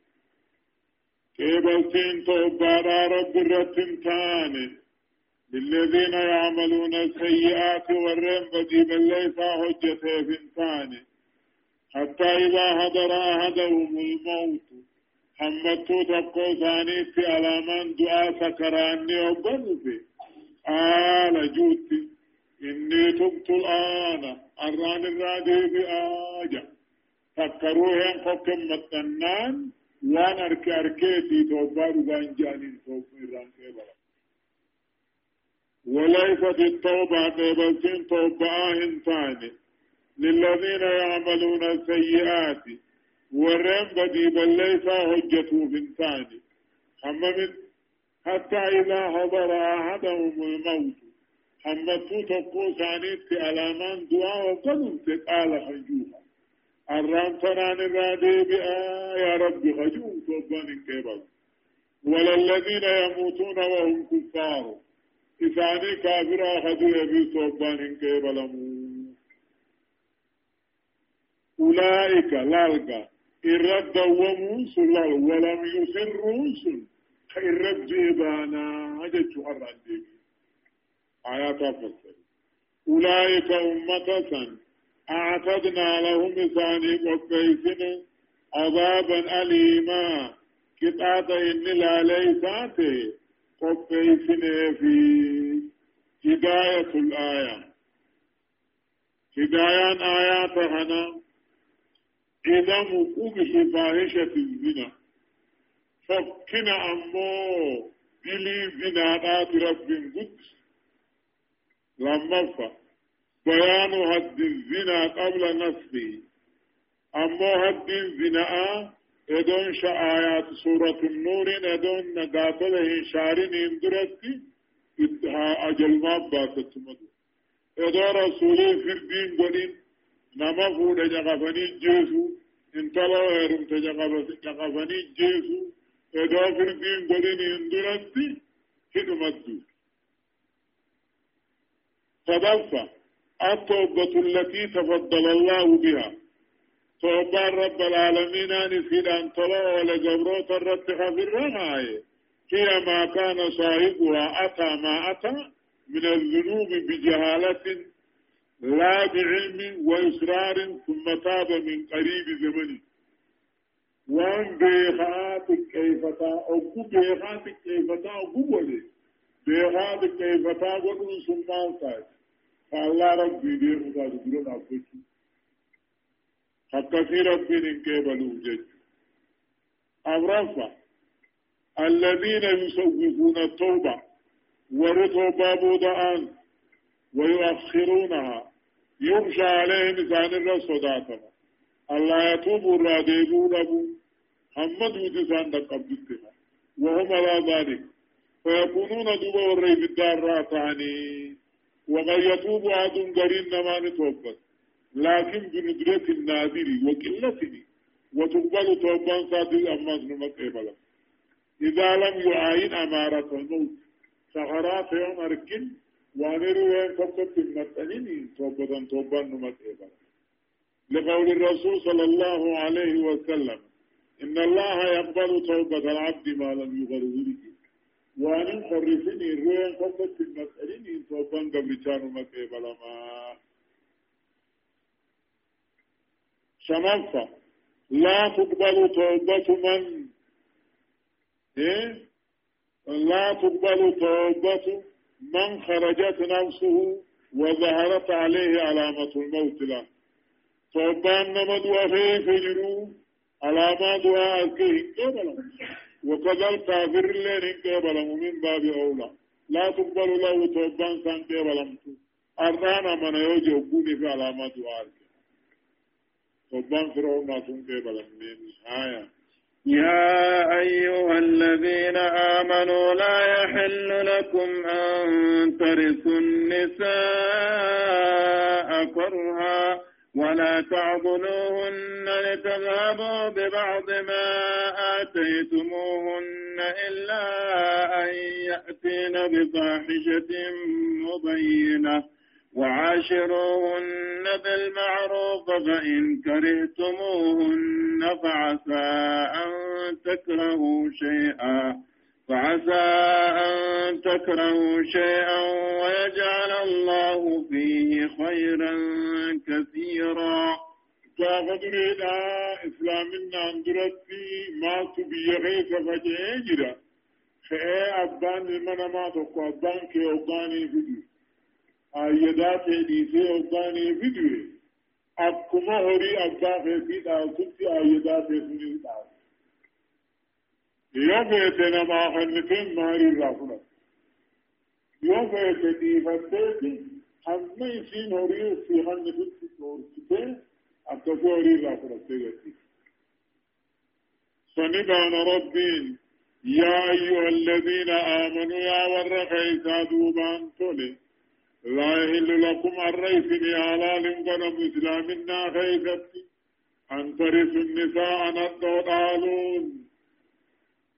كيبلتين توبارا رب الرتمتان للذين يعملون السيئات والرم بديب ليس حجته فنتان حتى إذا حضر أحدهم الموت حمدتو تبقو ثاني في ألامان دعاء سكراني وبنفي. آل جوتي إني تبت الآن. أران الرادي بآجة. فكروهم حكم متنان waan arke arkeeti توبا dhugaan jaaniin irraan qeebala التوبة قبلتين توبة هنتان للذين يعملون السيئات ورم بدي بل ليس حجته هنتان أما من حتى إذا حضر أحدهم الموت حمدتو تقو ثانيت ألامان دعاء وقدم تقال خجوها الرام تنان الرادي بآ يا رب خجوم توبان كيبل. وللذين يموتون وهم كفار. إثاني كافر أخذوا يبي توبان كيبل أولئك لالك إرد وموسى ولم يسروا سن إرد جيبانا. أجد شهر عندي آيات فسر أولئك أمة أعتدنا لهم ثاني قبيسن عذابا أليما. كتاتا إن لا ليسات قبيسن في هداية الآية. هداية آيات هنا. إذا مقوم فاحشة الزنا. فكنا أمو بلي زنا رب قدس لما فا بيان حد الزنا قبل نصبه أما حد الزنا إدون آيات سورة النور إدون نقاتل شارين اندرتي أجل ما باتت مدو. إدون رسولي في الدين قدين نما فود جغفني جيسو انتلو هرم تجغفني جيسو إدون في الدين قدين اندرتي كدمتو تدفع. التوبة التي تفضل الله بها. توبة رب العالمين أن أن طلع لجبروت الرب الرماية هي ما كان صاحبها أتى ما أتى من الذنوب بجهالة لا بعلم وإصرار ثم تاب من قريب زمن وان بيخاتك كيف تا أو بيخاتك كيف تا أو بولي بيخاتك كيف تا وقل سلطان سايد فالله ربي دير مداد برون أبوكي حتى في ربي ننكيبلو جج أبرفا الذين يسوفون التوبة ورتوبة بودان ويؤخرونها يمشى عليهم زان الرسودات الله يتوب الراديبو لبو محمد ودسان دقبتها وهم على ذلك فيكونون دوبا والرئيب الدار راتعني وقد يتوب أحد قرين نما نتوبت لكن بندرة النادر وقلته وتقبل توبان صادق أما نمت إبلا. إذا لم يعاين أمارة الموت. سهرات يوم أركن وانرو وين فقط المتنين. توبة توبة نمت لقول الرسول صلى الله عليه وسلم. إن الله يقبل توبة العبد ما لم يغرره وأن خرفني الروين فقط المتنين توبة قبل كانوا مكيبل ما شمفة لا تقبل توبة من؟ إيه؟ لا تقبل توبة من خرجت نفسه وظهرت عليه علامة الموت له. توبان نمد وفي فجرو علامات وآكه قبل وكذا الكافر لين قبل من باب أولى. لا تقبل له توبان كان قبل أردانا من يوجه وقوني في علامات وآكه توبان فرعون ما قبل من يا أيها الذين آمنوا لا يحل لكم أن ترثوا النساء كرها. ولا تعضلوهن لتذهبوا ببعض ما آتيتموهن إلا أن يأتين بفاحشة مبينة. وعاشروهن بالمعروف فإن كرهتموهن فعسى أن تكرهوا شيئا. فعسى أن تكرهوا شيئا ويجعل الله فيه خيرا كثيرا. كافدري لا إسلامنا أندرتي ما تبيه فجأجرا فأي أبان المنامات ما تقوى؟ أبان كي أباني فيديو آيدات ديسي أباني فيديو أبكما هوري أبان في فيدا كنت آيدات فيديو yoo feete يوفيت نبا حلمتين ماري رافنا يوفيت دي فتاتي حمي في نوري في حلم كنت نور كتين أبتقوا ري رافنا سيئتي فنبان ربين يا أيها الذين آمنوا يا ورخ إسادوا بانتولي لا يهل لكم الرئيس بأعلال قدم إسلامنا خيثتي أن ترسوا النساء نطوط آلون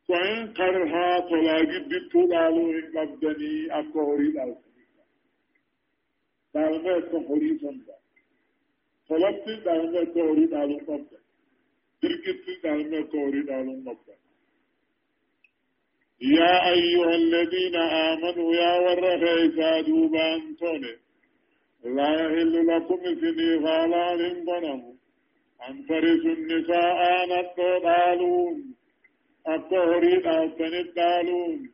وإن قرها طلاقي بنتو دالو إن قبدني أكوري دالو دالما أكوري سندا طلبت دالما أكوري دالو قبدا دركت دالما أكوري دالو قبدا يا أيها الذين آمنوا يا ورخيسا دوبان توني لا يحل لكم سني غالان بنمو أن ترثوا النساء نطو دالون akka horii dhaabtanii dhaaluun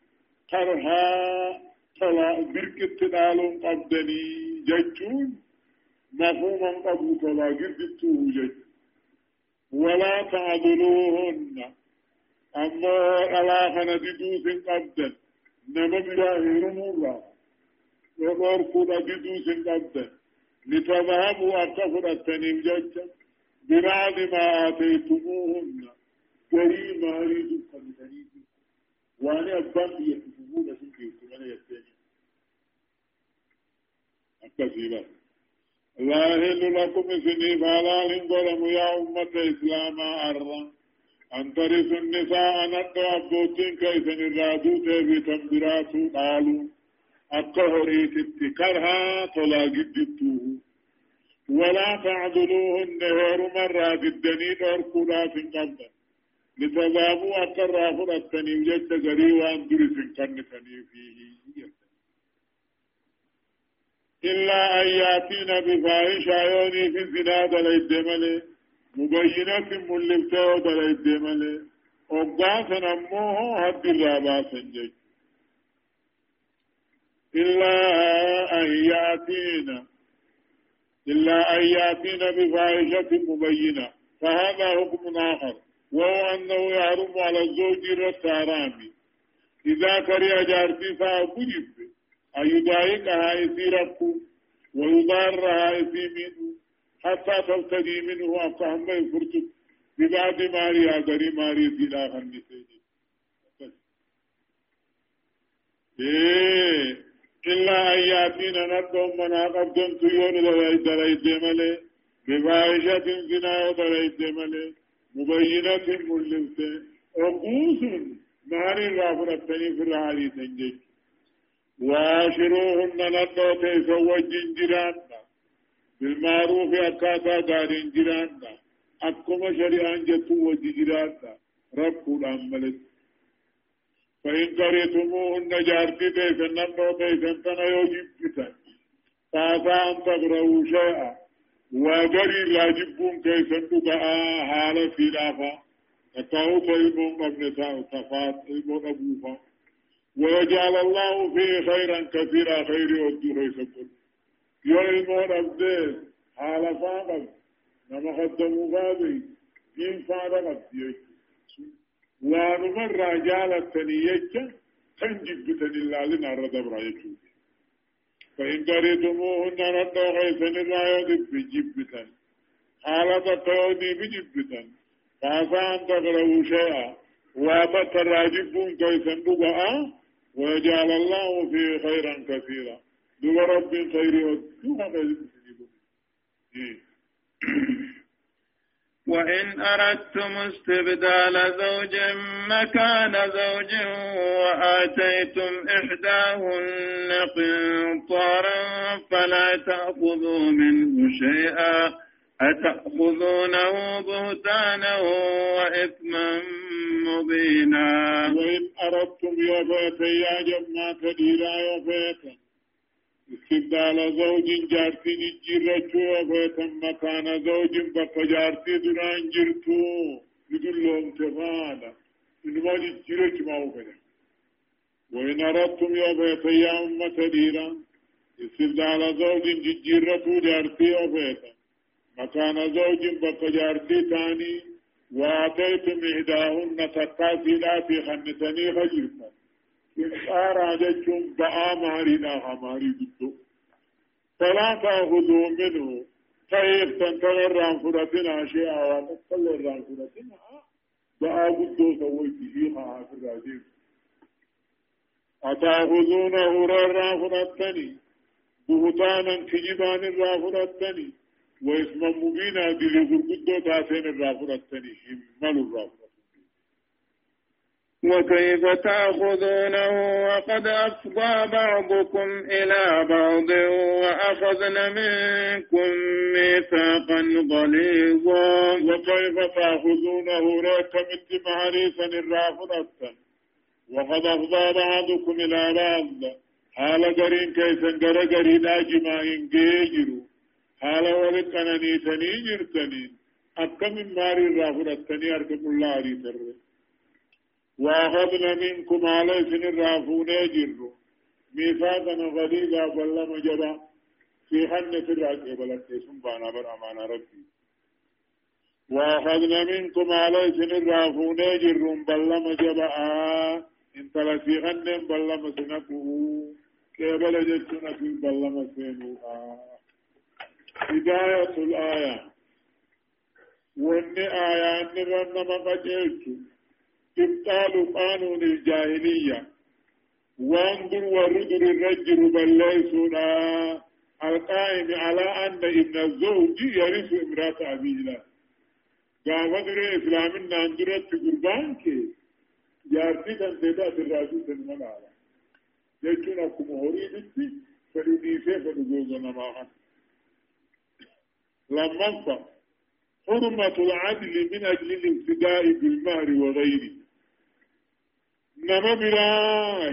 tarhaa tola birkitti dhaaluun qabdanii jechuun mafhuuman qabu tolaa girdittuu jechu walaa ta'duluuhunna ammoo dhalaa kana diduusin qabdan nama biraa hirumuurraa dhorkuudha diduusin qabdan litadhabuu akka fudhattaniif jecha maarii dukkanitaniiti waan abbaan biyya fufuudha sun beektu mana jetteeni akkasii bara لا يحل لكم سنيف على قلم يا أمة إسلاما أرى أن ترثوا النساء نقى أبوتين كيسن الرادوت في تنبرات قالوا الطهريت اتكرها طلا جدتوه ولا تعدلوهن هير مرة بالدنيد أركضا في قبل لتذابوا أكرا فرطني وجدت غري وان درس كنتني فيه. إلا أن يأتينا بفاحشة يوني في الزنا دليد ملي مبينة ملفتة دليد ملي وقاسا نموه حد الراباسا جي إلا أن يأتينا إلا أن يأتينا بفاحشة مبينة فهذا حكم آخر. وهو أنه يحرم على الزوج الرسارامي إذا كره جارتي فأبجب أن يضايقها يسيرك ويضارها يسيمين حتى تلتدي منه أفهم يفرتك ببعد ماري أغري ماري في الآخر نسيني إيه إلا أن يأتينا ندهم من أقبضن تيون دلائد ملي بفاحشة زنا دلائد ملي مبينة ملمسة عقوس نهار ماري رافرتني في الرهالي تنجج واشروهن ندو تيسو وجين جرانا بالمعروف أكاتا دارين جرانا أكما شريعان جتو وجي جرانا ربو الأملت فإن قريتموهن جارتي تيسن ندو تيسن تنا يوجب بتن فاسا أن تقرأوا شيئا. وغري راجبون كيسن دقاء حالة في لافا تتاو فإلمون ابن تفات إلمون أبوفا. ويجعل الله فيه خيرا كثيرا خير ودو خيسكم يو إلمون أبدي حالة فاقب نما قدموا غابي دين فاقب وانمر رجالة تنيجة تنجب بتن لنا ردب رايكو فإن قريتموهن ردو خيسن الرايو بجبتن حالة تودي بجبتن فعسى أن تقرأوا شيئا وابت الراجبون كيسا دقاء ويجعل الله فيه خيرا كثيرا. دو رب خير ودوها وإن أردتم استبدال زوج مكان زوج وآتيتم إحداهن قنطارا فلا تأخذوا منه شيئا. أتأخذونه بهتانا وإثما مبينا. وإن أردتم يا فيت يا جماعة ديرا يا فيت استبدال زوج جارتي جيرتو فيت مكان زوج بك جارتي دران جرتو يدلهم تفادا إنما جيرت ما هو كده وإن أردتم يا فيت يا أمة ديرا استبدال زوج جيرتو جارتي فيت مكان زوج بقجارتي تاني وآتيتم إحداهن تقاسي في خنتني خجرتا إنقارا جتشم بآ مهرنا هماري جدو فلا تأخذوا منه كيف تنتظر عن فرتنا شيئا وتنتظر عن فرتنا بآ جدو سويت فيها في الرجيم أتأخذونه رارا فرتني بهتانا كجبان را فرتني واسم مبينا دل غرقدو تاتين الرافرتني همال الرافرتني وكيف تأخذونه وقد أفضى بعضكم إلى بعض وأخذن منكم ميثاقا غليظا. وكيف تأخذونه ريك من معريسا الرافرة وقد أفضى بعضكم إلى بعض. حال قرين كيسا قرقري ناجما إنجيجروا حالا ولقنني تني جرتني. أكم من ماري الرافرتني أركم الله علي تر وأخذنا منكم على سن الرافون جر ميثاقا غليظا بل مجرا في حنة الرأي بلد سبحانه بر أمان ربي. وأخذنا منكم على سن الرافون جر بل مجرا انت لسي غنم بل مسنكه كيبل جسنا في بل مسنوها هداية الآية. وإن آية نرن مقجلت إبطال قانون الجاهلية وانظر ورجل الرجل بل ليسنا القائم على أن ابن الزوج يرث امرأة أبيه قام در إسلام ناندرت قربان كي جارتي كان تدا تراسو تنمنا جيشون أكو مهوري بنتي فلديسي فلدوغنا معها لما حرمة العدل من أجل الابتداء بالمهر وغيره نما بلا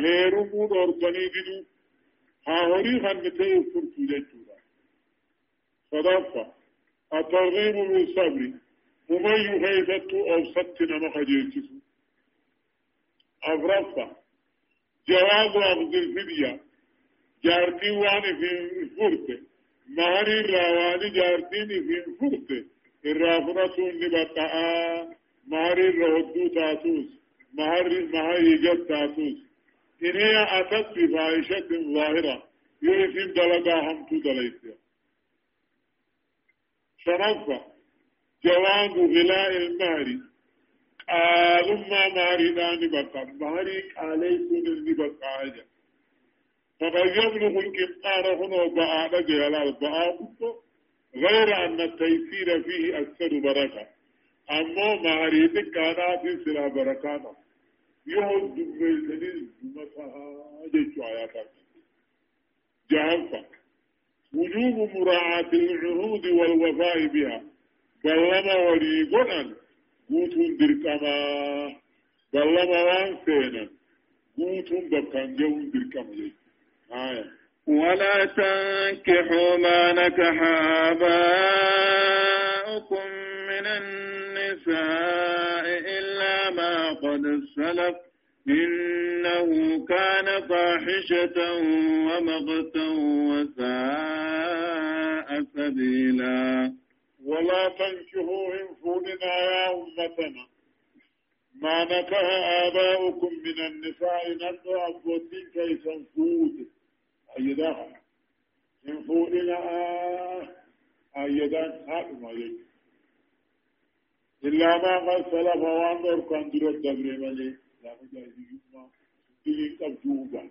هيرمو دورتني بدو هاوري خنتي فرتو جتورا صدفة الترغيب بالصبر ومن يخيفت أوسط نما خجيتس أفرفة جواز أخذ الفدية جارتي واني في فرته مهري الراواني جارتين في فرد الرافرة نبطاء مهري الرهدو تاسوس مهر مهري جد تاسوس. إن هي أتت بفاحشة ظاهرة. يرسم دلقا هم تدليسيا شرفة جواب غلاء المهر قالوا ما مهري داني بقى مهري عليكم النبقى فقد يبلغ الإمطار هنا بآل جلال بآل غير أن التيسير فيه أكثر بركة. أما معرفة كانت سلا بركاته دمتها جيتوا آيات جهنفة وجوب مراعاة العهود والوفاء بها. بلما وليقنا قوتون دركما. بلما وان سينا قوتون بكان جون دركما. آية ولا تنكحوا ما نكح آباؤكم من النساء إلا قد سلف إنه كان فاحشة ومقتا وساء سبيلا. ولا تنكحوا انفوننا يا أمتنا. ما نكح آباؤكم من النساء نكح أبوتين كيسا فود أيضا انفوننا أيضا هذا ما يجب إلا ما قد سلف وانظر كان درد دبر مليك لا مجاهدين دين قبضوبا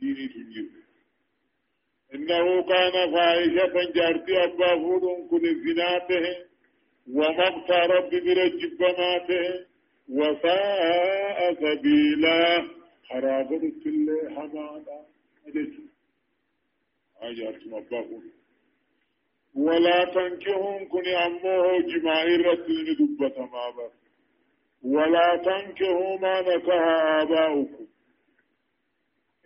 ديني تنجيب إنه كان فاحشة جارتي أبا فودون كن زناته ومقت رب برجب ماته وساء سبيلا حرابر كل حمادا أجل أجارتم أبا فودون ولا تنكهم كن أمه جماعي رسل دبة ما بس ولا تنكحوا ما نكح آباؤكم.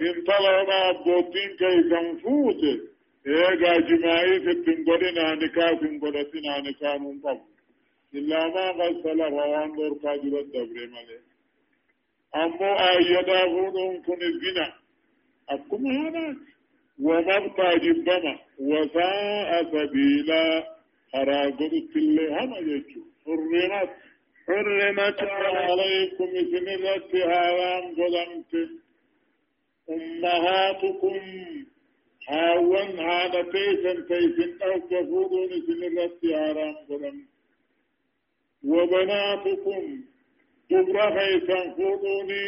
إن طلعنا أبوتين كي تنفوت إيجا جماعي ستن قدنا نكاح نكاح نقب إلا ما قد سلف وان دور قادر الدبر ملي. أمو آيدا فودون كن الزنا. أكما هناك ومبقى جبما وساء سبيلا. هراغد التلي هما يجو حرمت. حرمت عليكم سنرت هاوان قدمت أمهاتكم. هاوان هذا تيسن تيسن أو كفودون سنرت هاوان قدمت وبناتكم. دبرا خيسان فودوني.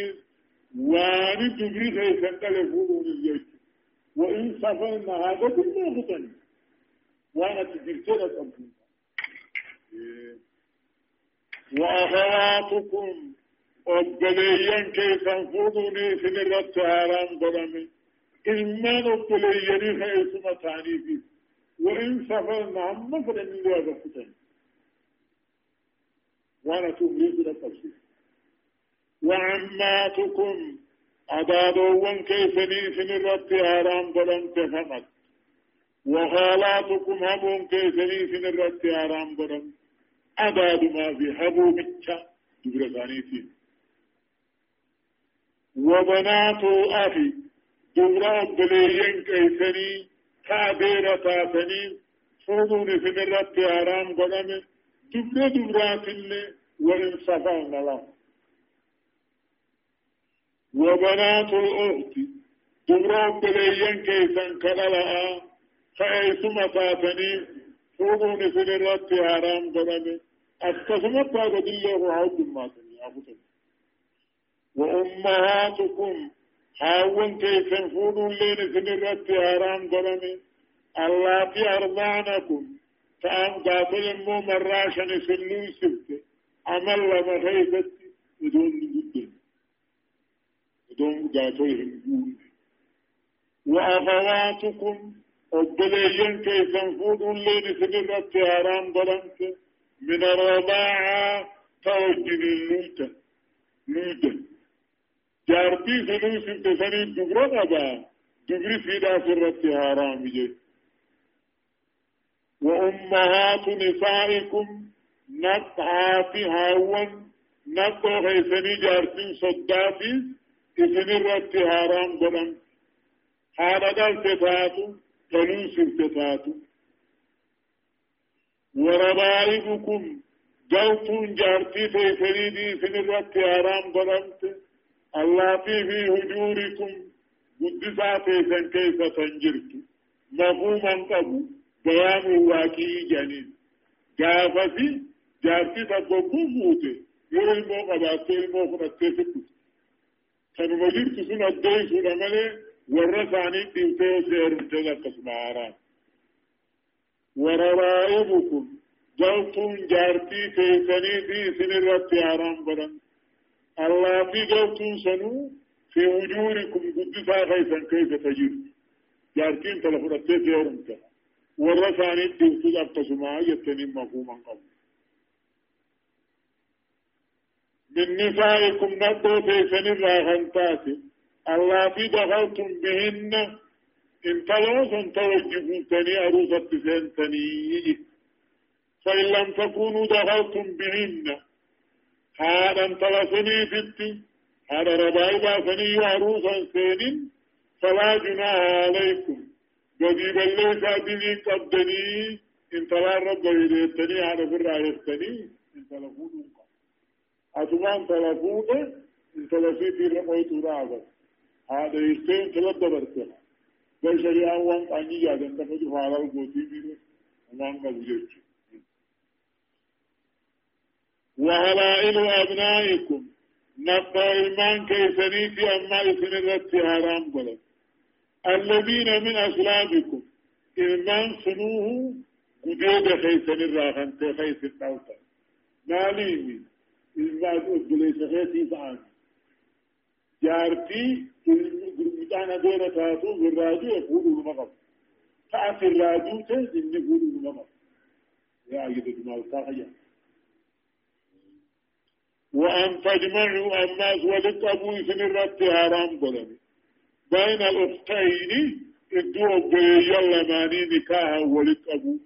واني دبري خيسان تلفودوني. الجيش وإن سفرنا هذا كله ختن وانا تجرتنا تنفوذ وأخواتكم أبليا كيف تنفذني في الرد حرام قدمي إما أبليني خيث متاني في وإن سفرنا عما فلن يواجه فتن وأنا تبليز لتفسير وعماتكم أدادوا كيفني في الرد حرام قدمت فقط وخالاتكم هم كيفني في الرد حرام قدمت أباد ما في حبو بيتشا دبر ثانيتين وبنات أخي دبر بليين كيسني كابيرة تاسني فوضون في مرات حرام قدم دبر دبرات اللي وإن صفان الله وبنات الأخت دبر بليين كيسن كدلها فأيثم تاسني فوضون في مرات حرام قدم أكسمت هذا الله عود ما تني وأمهاتكم. حاول كيف فودوا لين سنرت حرام قلمي اللاتي أرضعنكم فأم قاتل مو مراشن سنو سبت عمل لما خيفت بدون جد بدون قاتل هنجون وأخواتكم أبليين كيف فودوا لين سنرت حرام قلمي من الرضاعة توجد اللوتة لوتة جارتي سنو سنتسني دبرا قبا دبري فيدا سرت حرام جي وأمهات نسائكم نقعات هاون نقو خيسني جارتي صداتي. إسن الرت حرام قدم حالة دل تتاتو تنو سنتتاتو وربائبكم جوتون جارتي في فريدي في الوقت حرام ظلمت الله في في هجوركم قدسا في كيف تنجرت مفهوما قبو بيان واقعي جنين جافسي جارتي تبقو موتي يرى المو قباتي المو خنطي سكت كانوا مجرت سنة الدوي سنة ملي ورساني تنتو سيرمتو لكسماران وررائبكم جوتون جارتي تيسني في سن الرت حرام بدن الله في قوتون سنو في وجوهكم قدسا خيسا كيف تجر جارتين تلفرتي يومك ورثاني تلتز أبتسما يتنم مفهوما قبل من نسائكم نبو تيسن الراغنتات الله في دخلتم بهن. إن تلوثن توجبون تني أروسة سنتني فإن لم تكونوا دخلتم بهن. هذا انتلسني فتي. هذا رباي باسني وعروسا سين فلا جناح عليكم. قديب اللي سادني قدني. انت لا رب يدتني على فرع يفتني انت لفونك أتمان تلفونك انت لفيتي رميت راغب هذا يستين تلد برتها بل شريعة وان قاني جادن تفجي فعلا القوتي بيرو. وان قبو جيتش وهلائل أبنائكم. نبا إيمان كيسنيتي أما إسن الرتي حرام قلت الذين من أسلامكم إيمان سنوه قدود خيسن الراحن خيس ماليمي إيمان أدليس خيسي فعان جارتي مدانا دورة تاتو بالراجو يقولوا المغب تأتي الراجو تنزل يقولوا المغب يا أيها المال تاخيا وأن تجمعوا الناس ولقبوا سن الرد حرام قلبي بين الأختين ادوا بيلا ماني نكاها ولقبوا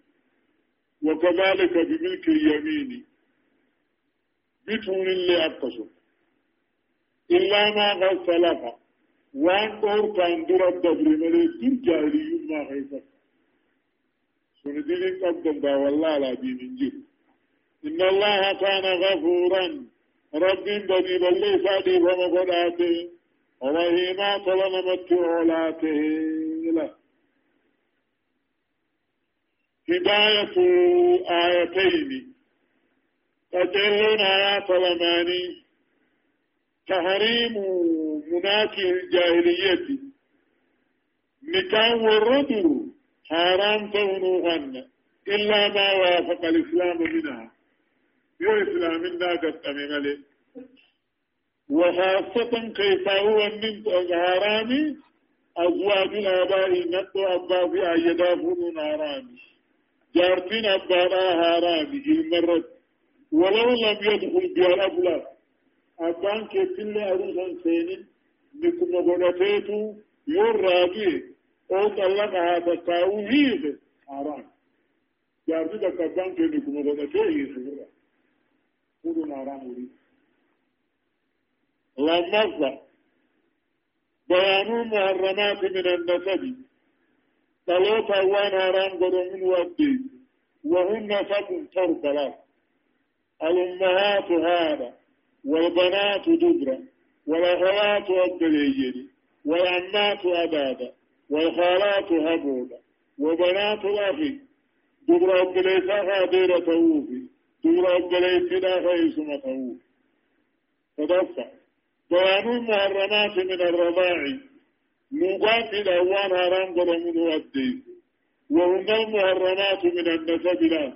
وكذلك بملك اليمين بتون اللي أبقصوا إلا ما قد سلف وان دور كان دور الدبر ملي دور جاهلي ما خيفت سندين قبضا والله لا دين إن الله كان غفورا رب بدي بلي فادي فمقداته ورهيما طلنمت علاته لا هداية آيتين تجلون آيات لماني تحريم مناكه الجاهلية. نكاح والرجل حرام تونوهن إلا ما وافق الإسلام منها. يو إسلام دا قطمي ملي وخاصة كيف هو من هارامي أزواج الآباء نتو أبا في أيدا فنون هارامي جارتين أبا هارامي المرد ولو لم يدخل بها الأفلاد أبان كتل أروسا سينين نكم غنتيتو يراجي أو طلقها تكاوهيد حرام. جارتين أبان كتل غنتيتو كل ناران ولي لمزة بيان المحرمات من النسب. ثلاثة وان هرام قدوم ودي وهن نسب تربلا الأمهات هذا والبنات دبرا والأخوات الدليل والعمات أبادا والخالات هبودا وبنات الأخي. دبرا الدليسة خادرة توفي دورا بليتنا خيسما تهو تدفع. بيان المحرمات من الرضاع. نوقات الأوان حرام قدمون والدين وهن المحرمات من النسب لا.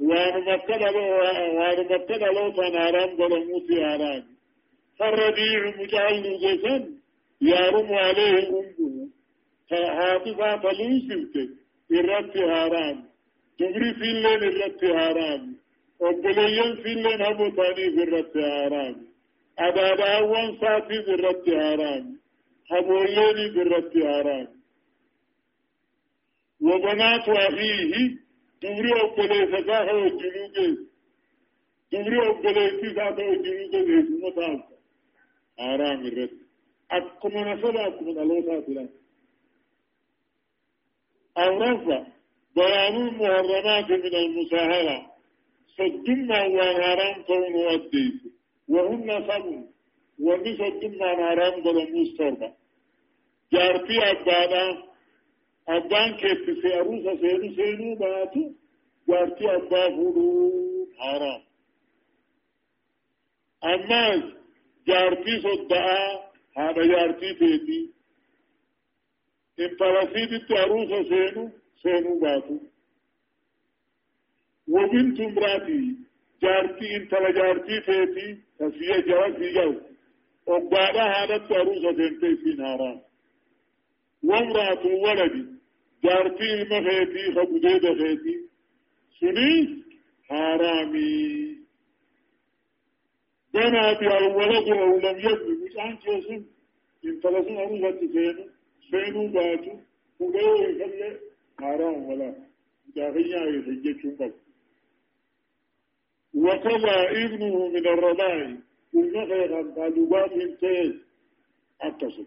مكتب لو قدمون في حرام فالرضيع مجعل جسا يارم عليه أمه حافظة لوسفت الرد حرام دبري في الليل الرت حرام وبليين في الليل هم ثاني في الرت حرام أبابا ساتي في الرت حرام حبوليني في الرت حرام وبنات أخيه دبري وبلي سكاه وجنوك دبري وبلي سكاه وجنوك اسمه تاس حرام الرت أكم نسبة أكم الله ساتي أو رفع بيان المحرمات من المساهلة صدما وحرام كون ودي وهن سبع ومن صدما حرام كون مستربة جارتي أبانا أبان كيف في أروسا سينو سينو باتو جارتي أبا فلو حرام. أما جارتي صدعا هذا جارتي تيتي إن فلسيدت أروسا سينو سينو باتو. وبنت امراتي جارتي انت لجارتي فيتي تسيه جواب في جو وقبالها هذا عروسة تنتي في ناران وامرأة الولد جارتي المخيتي خبديد خيتي سني حرامي بنات الولد أو لم يبني مش عن جسم انت لسن عروسة سينو باتو فلو يخلي حرام ولا داخليا يتجيب شنبك وكذا ابنه من الرضاع قلنا غير قالوبات تيز اتصل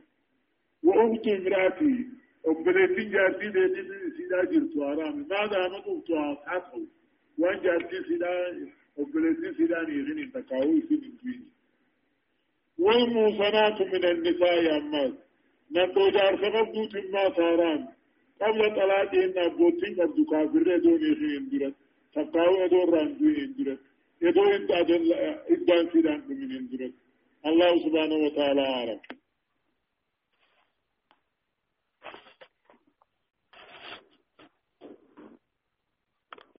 وأخت امرأتي أمبلتين جارتي ديتي سيدا جرتو حرام ماذا مطلبتها حقه وان جارتي سيدا أمبلتين سيدا نيغني تقاوي سيدين فيني والموصنات من النساء أمال نتو جار فقبضوت ما صاران قبل طلاقهن أبوتين قبضو كافر دوني خين درت تقاوي دور راندوين درت يدو إدان فيدان من درت الله سبحانه وتعالى أعلم